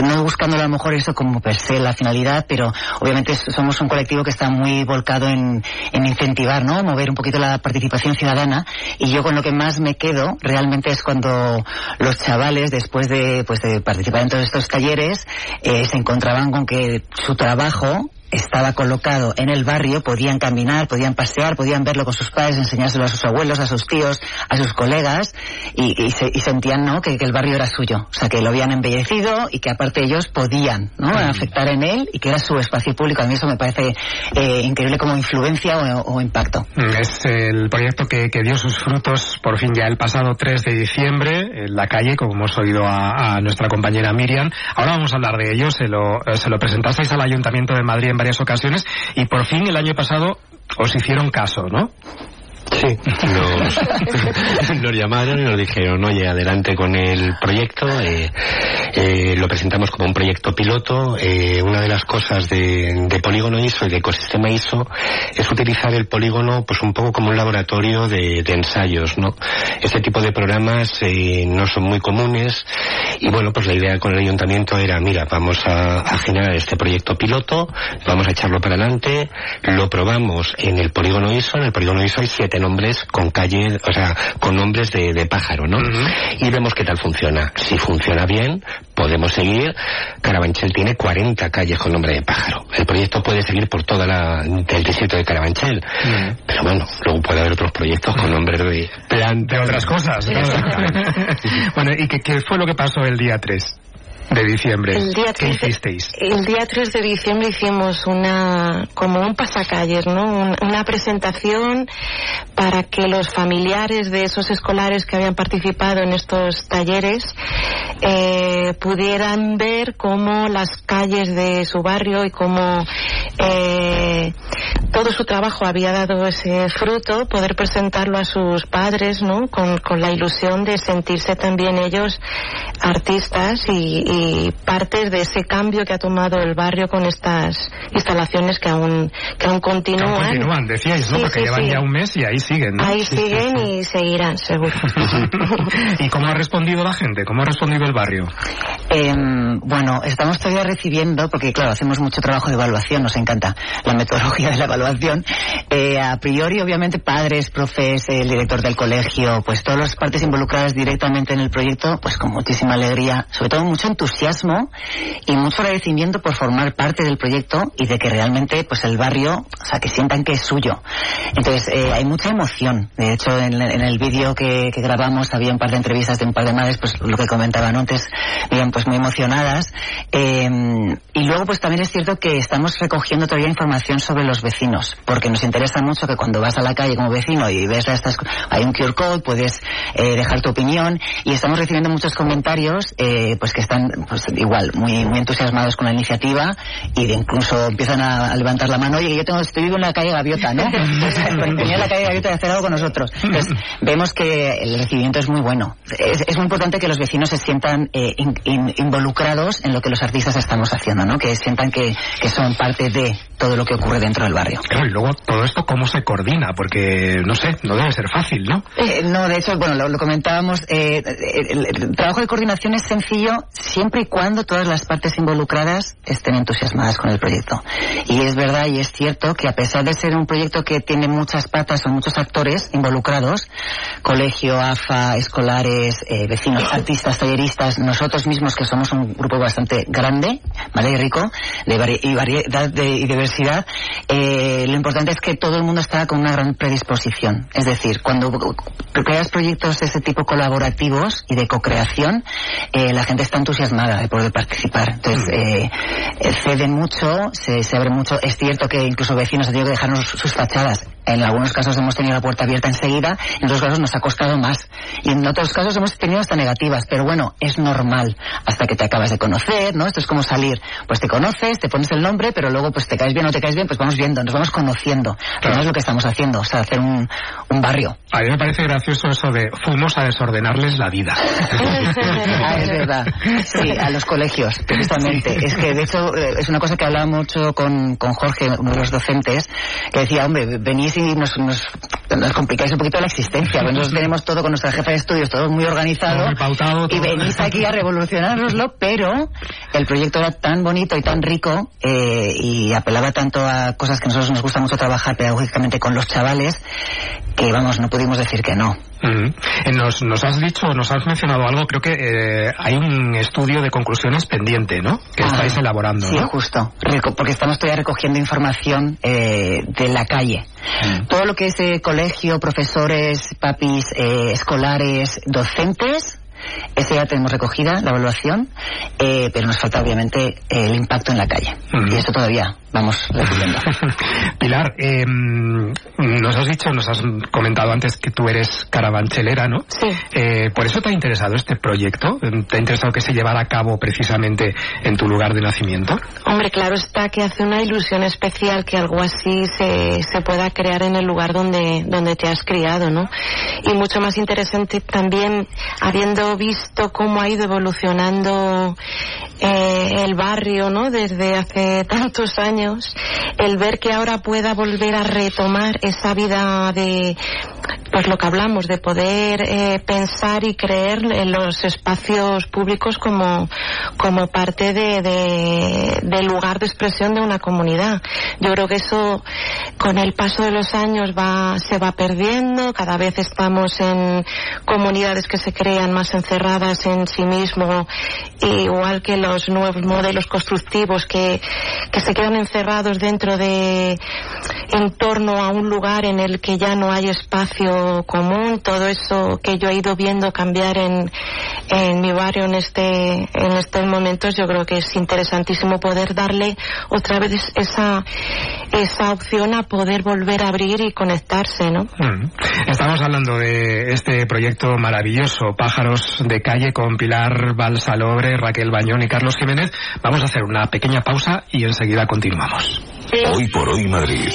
no buscando a lo mejor eso como per se la finalidad, pero obviamente somos un colectivo que está muy volcado en, en incentivar, ¿no? Mover un poquito la participación ciudadana y yo con lo que más me quedo realmente es cuando los chavales después de, pues de participar en todos estos talleres eh, se encontraban con que su trabajo estaba colocado en el barrio, podían caminar, podían pasear, podían verlo con sus padres, enseñárselo a sus abuelos, a sus tíos, a sus colegas y, y se- y sentían ¿no? que, que el barrio era suyo, o sea que lo habían embellecido y que aparte ellos podían ¿no? afectar en él y que era su espacio público. A mí eso me parece eh, increíble como influencia o, o impacto. Mm, Es el proyecto que, que dio sus frutos por fin ya el pasado 3 de diciembre en la calle, como hemos oído a, a nuestra compañera Miriam. Ahora vamos a hablar de ello. Se lo, eh, se lo presentasteis al Ayuntamiento de Madrid en varias ocasiones y por fin el año pasado os hicieron caso, ¿no? Sí, nos, nos llamaron y nos dijeron, oye, adelante con el proyecto. eh, eh, lo presentamos como un proyecto piloto. eh, una de las cosas de, de Polígono ISO y de Ecosistema ISO es utilizar el polígono pues un poco como un laboratorio de, de ensayos, ¿no? Este tipo de programas eh, no son muy comunes y bueno, pues la idea con el ayuntamiento era, mira, vamos a, a generar este proyecto piloto, vamos a echarlo para adelante, lo probamos en el polígono ISO, en el polígono ISO hay 7 nombres con calle, o sea, con nombres de, de pájaro, ¿no? Y vemos qué tal funciona. Si funciona bien, podemos seguir. Carabanchel tiene 40 calles con nombre de pájaro. El proyecto puede seguir por toda la, el distrito de Carabanchel. Pero bueno, luego puede haber otros proyectos con nombres de de otras cosas. bueno, ¿y qué, qué fue lo que pasó el día 3? De diciembre. El día ¿Qué 3 de- hicisteis? El día 3 de diciembre hicimos una, como un pasacalles, ¿no? Un- una presentación para que los familiares de esos escolares que habían participado en estos talleres eh, pudieran ver cómo las calles de su barrio y cómo eh, todo su trabajo había dado ese fruto, poder presentarlo a sus padres, ¿no? Con, con la ilusión de sentirse también ellos artistas y, y partes de ese cambio que ha tomado el barrio con estas instalaciones que aún, que aún continúan. Continúan, decíais, ¿no? Sí, Porque sí, llevan sí. ya un mes y ahí siguen, ¿no? Ahí siguen sí. y seguirán, seguro. ¿Y cómo ha respondido la gente? ¿Cómo ha respondido el barrio? Em, bueno, estamos todavía recibiendo, porque claro, hacemos mucho trabajo de evaluación, nos encanta la metodología de la evaluación. Eh, a priori, obviamente, padres, profes, el director del colegio, pues todas las partes involucradas directamente en el proyecto, pues con muchísima alegría, sobre todo mucho entusiasmo y mucho agradecimiento por formar parte del proyecto y de que realmente, pues el barrio, o sea, que sientan que es suyo. Entonces, eh, hay mucha emoción. De hecho, en, en el vídeo que, que grabamos había un par de entrevistas de un par de madres, pues lo que comentaban antes, bien, pues muy emocionadas. Eh, y luego, pues también es cierto que estamos recogiendo todavía información sobre los vecinos, porque nos interesa mucho que cuando vas a la calle como vecino y ves estas, hay un QR code, puedes eh, dejar tu opinión y estamos recibiendo muchos comentarios, eh, pues que están, pues igual, muy, muy entusiasmados con la iniciativa y de incluso empiezan a, a levantar la mano, oye, yo tengo, estoy vivo en la calle Gaviota, ¿no? Pues, venía a la calle Gaviota y hacer algo con nosotros. Entonces, vemos que el recibimiento es muy bueno. Es, es muy importante que los vecinos se sientan eh, in- in- involucrados en lo que los artistas estamos haciendo, ¿no? Que sientan que, que son parte de todo lo que ocurre dentro del barrio. Claro, y luego todo esto, ¿cómo se coordina? Porque, no sé, no debe ser fácil, ¿no? Eh, no, de hecho, bueno, lo, lo comentábamos, eh, el, el trabajo de coordinación es sencillo siempre y cuando todas las partes involucradas estén entusiasmadas con el proyecto. Y es verdad y es cierto que a pesar de ser un proyecto que tiene muchas patas o muchos actores involucrados, colegio, AFA, escolares, eh, vecinos, artistas, talleristas, nosotros mismos que somos un grupo bastante grande, ¿vale? Y rico, de variedad de- y diversidad, eh, lo importante es que todo el mundo está con una gran predisposición. Es decir, cuando creas proyectos de ese tipo colaborativos y de co-creación, eh, la gente está entusiasmada de poder participar. Entonces, eh, eh, ceden mucho, se, se abre mucho. Es cierto que incluso vecinos han tenido que dejarnos sus fachadas. En algunos casos hemos tenido la puerta abierta enseguida, en otros casos nos ha costado más. Y en otros casos hemos tenido hasta negativas. Pero bueno, es normal hasta que te acabas de conocer, ¿no? Esto es como salir. Pues te conoces, te pones el nombre, pero luego pues te caes bien o te caes bien, pues vamos viendo, nos vamos conociendo. Pero no es lo que estamos haciendo, o sea, hacer un, un barrio. A mí me parece gracioso eso de fuimos a desordenarles la vida. Ah, es verdad. Sí, a los colegios, precisamente. Es que, de hecho, eh, es una cosa que hablaba mucho con, con Jorge, uno de los docentes, que decía, hombre, venís y nos, nos, nos complicáis un poquito la existencia. porque Nosotros tenemos todo con nuestra jefa de estudios, todo muy organizado. Todo y venís aquí a revolucionárnoslo, pero el proyecto era tan bonito y tan rico eh, y apelaba tanto a cosas que a nosotros nos gusta mucho trabajar pedagógicamente con los chavales, que vamos, no pudimos decir que no. Eh, Nos, nos has dicho, nos has mencionado algo, creo que eh, hay un estudio de conclusiones pendiente, ¿no? Que estáis elaborando, Sí, ¿no? justo. Porque estamos todavía recogiendo información eh, de la calle. Todo lo que es eh, colegio, profesores, papis, eh, escolares, docentes, ese ya tenemos recogida, la evaluación, eh, pero nos falta obviamente el impacto en la calle. Y esto todavía vamos recibiendo. Pilar, eh, nos has dicho, nos has comentado antes que tú eres carabanchelera, ¿no? Sí. Eh, ¿Por eso te ha interesado este proyecto? ¿Te ha interesado que se llevara a cabo precisamente en tu lugar de nacimiento? Hombre, claro está que hace una ilusión especial que algo así se, se pueda crear en el lugar donde, donde te has criado, ¿no? Y mucho más interesante también, habiendo visto cómo ha ido evolucionando eh, el barrio, ¿no? Desde hace tantos años, el ver que ahora pueda volver a retomar esa vida de pues lo que hablamos de poder eh, pensar y creer en los espacios públicos como, como parte de, de, lugar de expresión de una comunidad. Yo creo que eso con el paso de los años va, se va perdiendo, cada vez estamos en comunidades que se crean más encerradas en sí mismo, igual que los nuevos modelos constructivos que, que se quedan encerrados dentro de, en torno a un lugar en el que ya no hay espacio común, todo eso que yo he ido viendo cambiar en, en mi barrio en este, en estos momentos, yo creo que es interesantísimo poder darle otra vez esa, esa opción a poder volver a abrir y conectarse, ¿no? Mm. Estamos hablando de este proyecto maravilloso, Pájaros de Calle, con Pilar Balsalobre, Raquel Bañón y Carlos Jiménez. Vamos a hacer una pequeña pausa y enseguida continuamos. Hoy por hoy Madrid.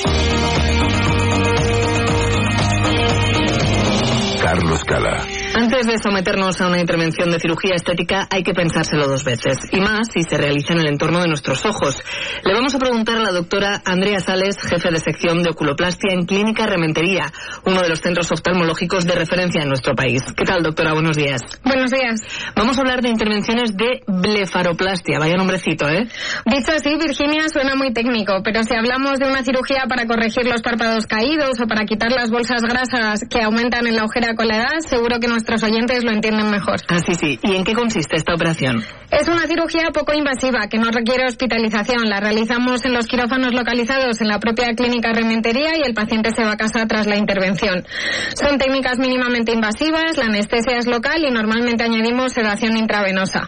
Carlos Cala. Antes de someternos a una intervención de cirugía estética hay que pensárselo dos veces, y más si se realiza en el entorno de nuestros ojos. Le vamos a preguntar a la doctora Andrea Sales, jefe de sección de oculoplastia en Clínica Rementería, uno de los centros oftalmológicos de referencia en nuestro país. ¿Qué tal, doctora? Buenos días. Buenos días. Vamos a hablar de intervenciones de blefaroplastia. Vaya nombrecito, ¿eh? Dicho así, Virginia, suena muy técnico, pero si hablamos de una cirugía para corregir los párpados caídos o para quitar las bolsas grasas que aumentan en la ojera con la edad, seguro que nuestros oyentes lo entienden mejor. Ah, sí, sí. ¿Y en qué consiste esta operación? Es una cirugía poco invasiva que no requiere hospitalización. La realizamos en los quirófanos localizados en la propia clínica Rementería y el paciente se va a casa tras la intervención. Son técnicas mínimamente invasivas, la anestesia es local y normalmente añadimos sedación intravenosa.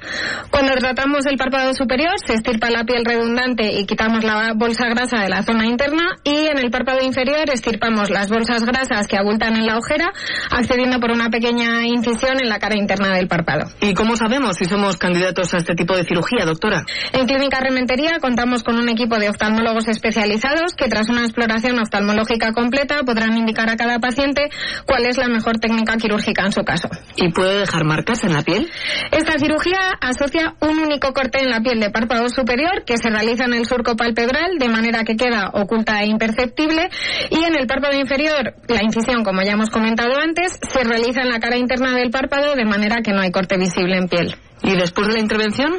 Cuando tratamos el párpado superior se estirpa la piel redundante y quitamos la bolsa grasa de la zona interna y en el párpado inferior estirpamos las bolsas grasas que abultan en la ojera accediendo por una pequeña incisión en la cara interna del párpado. ¿Y cómo sabemos si somos candidatos a este tipo de cirugía, doctora? En Clínica Rementería contamos con un equipo de oftalmólogos especializados que tras una exploración oftalmológica completa podrán indicar a cada paciente cuál es la mejor técnica quirúrgica en su caso. ¿Y puede dejar marcas en la piel? Esta cirugía asocia un único corte en la piel de párpado superior que se realiza en el surco palpebral de manera que queda oculta e imperceptible y en el párpado inferior la incisión, como ya hemos comentado antes, se realiza en la cara interna del párpado de manera que no hay corte visible en piel. ¿Y después de la intervención?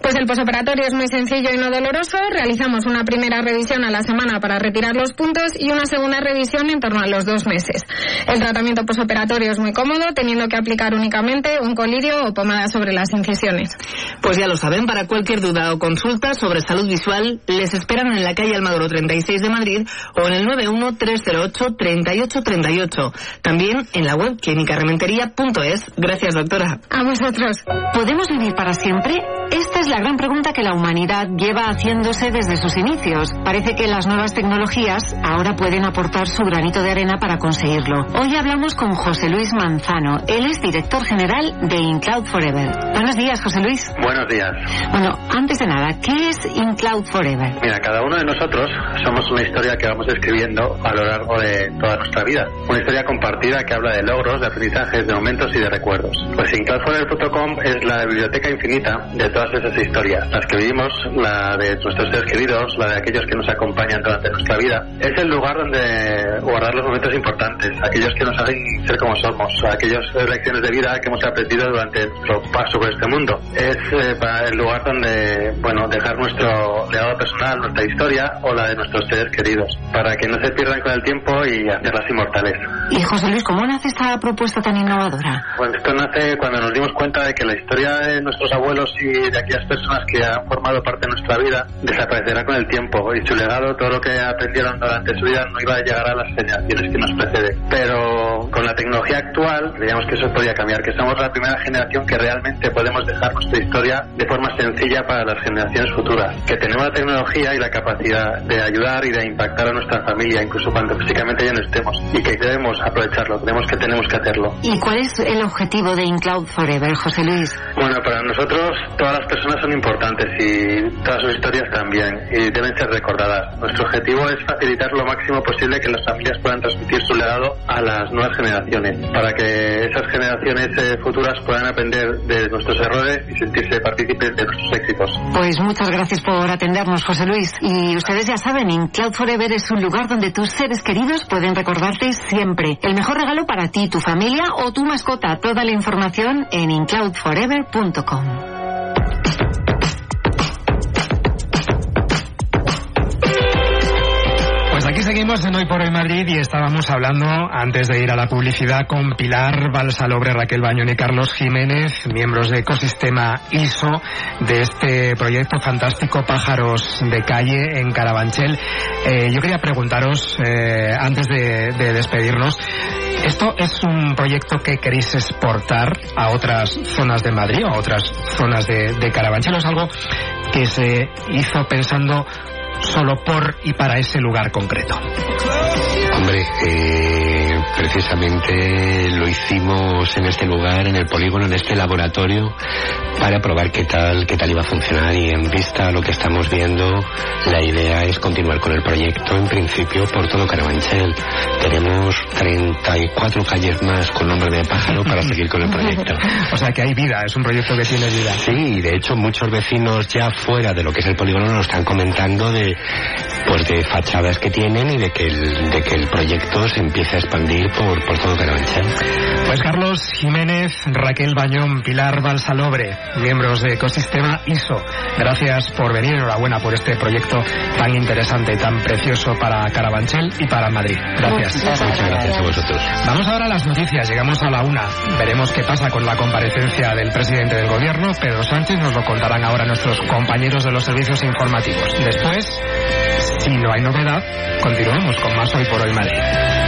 Pues el posoperatorio es muy sencillo y no doloroso. Realizamos una primera revisión a la semana para retirar los puntos y una segunda revisión en torno a los dos meses. El tratamiento posoperatorio es muy cómodo, teniendo que aplicar únicamente un colirio o pomada sobre las incisiones. Pues ya lo saben, para cualquier duda o consulta sobre salud visual, les esperan en la calle Almagro 36 de Madrid o en el 91-308-3838. También en la web clínicarementería.es. Gracias, doctora. A vosotros. ¿Podemos vivir para siempre? Esta es la gran pregunta que la humanidad lleva haciéndose desde sus inicios. Parece que las nuevas tecnologías ahora pueden aportar su granito de arena para conseguirlo. Hoy hablamos con José Luis Manzano. Él es director general de InCloud Forever. Buenos días, José Luis. Buenos días. Bueno, antes de nada, ¿qué es InCloud Forever? Mira, cada uno de nosotros somos una historia que vamos escribiendo a lo largo de toda nuestra vida. Una historia compartida que habla de logros, de aprendizajes, de momentos y de recuerdos. Pues InCloudForever.com es la biblioteca infinita de todas esas historias. Las que vivimos, la de nuestros seres queridos, la de aquellos que nos acompañan durante nuestra vida. Es el lugar donde guardar los momentos importantes, aquellos que nos hacen ser como somos, aquellas lecciones de vida que hemos aprendido durante nuestro paso por este mundo. Es eh, para el lugar donde, bueno, dejar nuestro legado personal, nuestra historia o la de nuestros seres queridos, para que no se pierdan con el tiempo y hacerlas inmortales. Y José Luis, ¿cómo nace esta propuesta tan innovadora? Pues esto nace cuando nos dimos cuenta de que la historia de nuestros abuelos y de aquellas personas que han formado parte de nuestra vida desaparecerá con el tiempo y su legado, todo lo que aprendieron durante su vida no iba a llegar a las generaciones que nos preceden. Pero con la tecnología actual creíamos que eso podía cambiar, que somos la primera generación que realmente podemos dejar nuestra historia de forma sencilla para las generaciones futuras, que tenemos la tecnología y la capacidad de ayudar y de impactar a nuestra familia, incluso cuando físicamente ya no estemos, y que debemos aprovecharlo, creemos que tenemos que hacerlo. ¿Y cuál es el objetivo de InCloud Forever, José Luis? Bueno, para nosotros todas las personas son importantes y todas sus historias también y deben ser recordadas. Nuestro objetivo es facilitar lo máximo posible que las familias puedan transmitir su legado a las nuevas generaciones para que esas generaciones eh, futuras puedan aprender de nuestros errores y sentirse partícipes de nuestros éxitos. Pues muchas gracias por atendernos, José Luis. Y ustedes ya saben, In Cloud Forever es un lugar donde tus seres queridos pueden recordarte siempre. El mejor regalo para ti, tu familia o tu mascota. Toda la información en incloudforever.com. seguimos en Hoy por Hoy Madrid y estábamos hablando antes de ir a la publicidad con Pilar Balsalobre, Raquel Bañón y Carlos Jiménez, miembros de Ecosistema ISO, de este proyecto fantástico Pájaros de Calle en Carabanchel. Eh, yo quería preguntaros, eh, antes de, de despedirnos, ¿esto es un proyecto que queréis exportar a otras zonas de Madrid o a otras zonas de, de Carabanchel o es algo que se hizo pensando solo por y para ese lugar concreto? Hombre, eh, precisamente lo hicimos en este lugar, en el polígono, en este laboratorio, para probar qué tal, qué tal iba a funcionar y en vista a lo que estamos viendo, la idea es continuar con el proyecto, en principio, por todo Carabanchel. Tenemos 34 calles más con nombre de pájaro para seguir con el proyecto. o sea que hay vida, es un proyecto que tiene vida. Sí, y de hecho muchos vecinos ya fuera de lo que es el polígono nos están comentando de pues de fachadas que tienen y de que el, de que el proyecto se empiece a expandir por, por todo Carabanchel. Pues Carlos Jiménez, Raquel Bañón, Pilar Balsalobre, miembros de Ecosistema ISO, gracias por venir, enhorabuena por este proyecto tan interesante, tan precioso para Carabanchel y para Madrid. Gracias. Muchas gracias a vosotros. Vamos ahora a las noticias, llegamos a la una. Veremos qué pasa con la comparecencia del presidente del gobierno, Pedro Sánchez, nos lo contarán ahora nuestros compañeros de los servicios informativos. Después, si no hay novedad, continuamos con más Hoy por Hoy Madrid.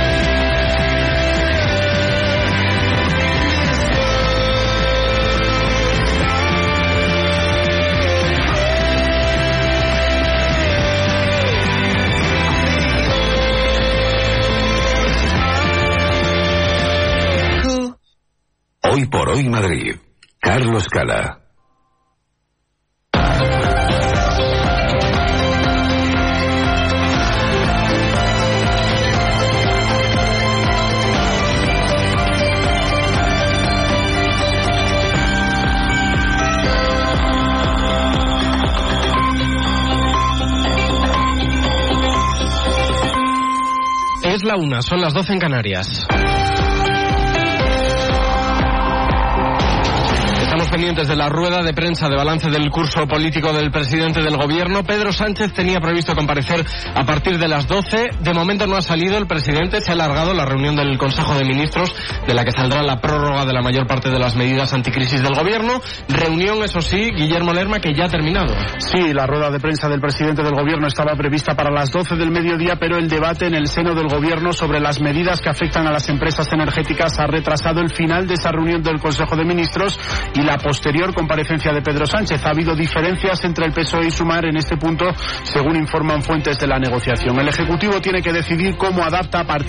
Hoy por hoy Madrid. Carlos Cala. Es la una, son las 12 en Canarias. Pendientes de la rueda de prensa de balance del curso político del presidente del gobierno. Pedro Sánchez tenía previsto comparecer a partir de las 12. De momento no ha salido el presidente. Se ha alargado la reunión del Consejo de Ministros, de la que saldrá la prórroga de la mayor parte de las medidas anticrisis del gobierno. Reunión, eso sí, Guillermo Lerma, que ya ha terminado. Sí, la rueda de prensa del presidente del gobierno estaba prevista para las 12 del mediodía, pero el debate en el seno del gobierno sobre las medidas que afectan a las empresas energéticas ha retrasado el final de esa reunión del Consejo de Ministros y la posterior comparecencia de Pedro Sánchez. Ha habido diferencias entre el PSOE y Sumar en este punto, según informan fuentes de la negociación. El Ejecutivo tiene que decidir cómo adapta a partir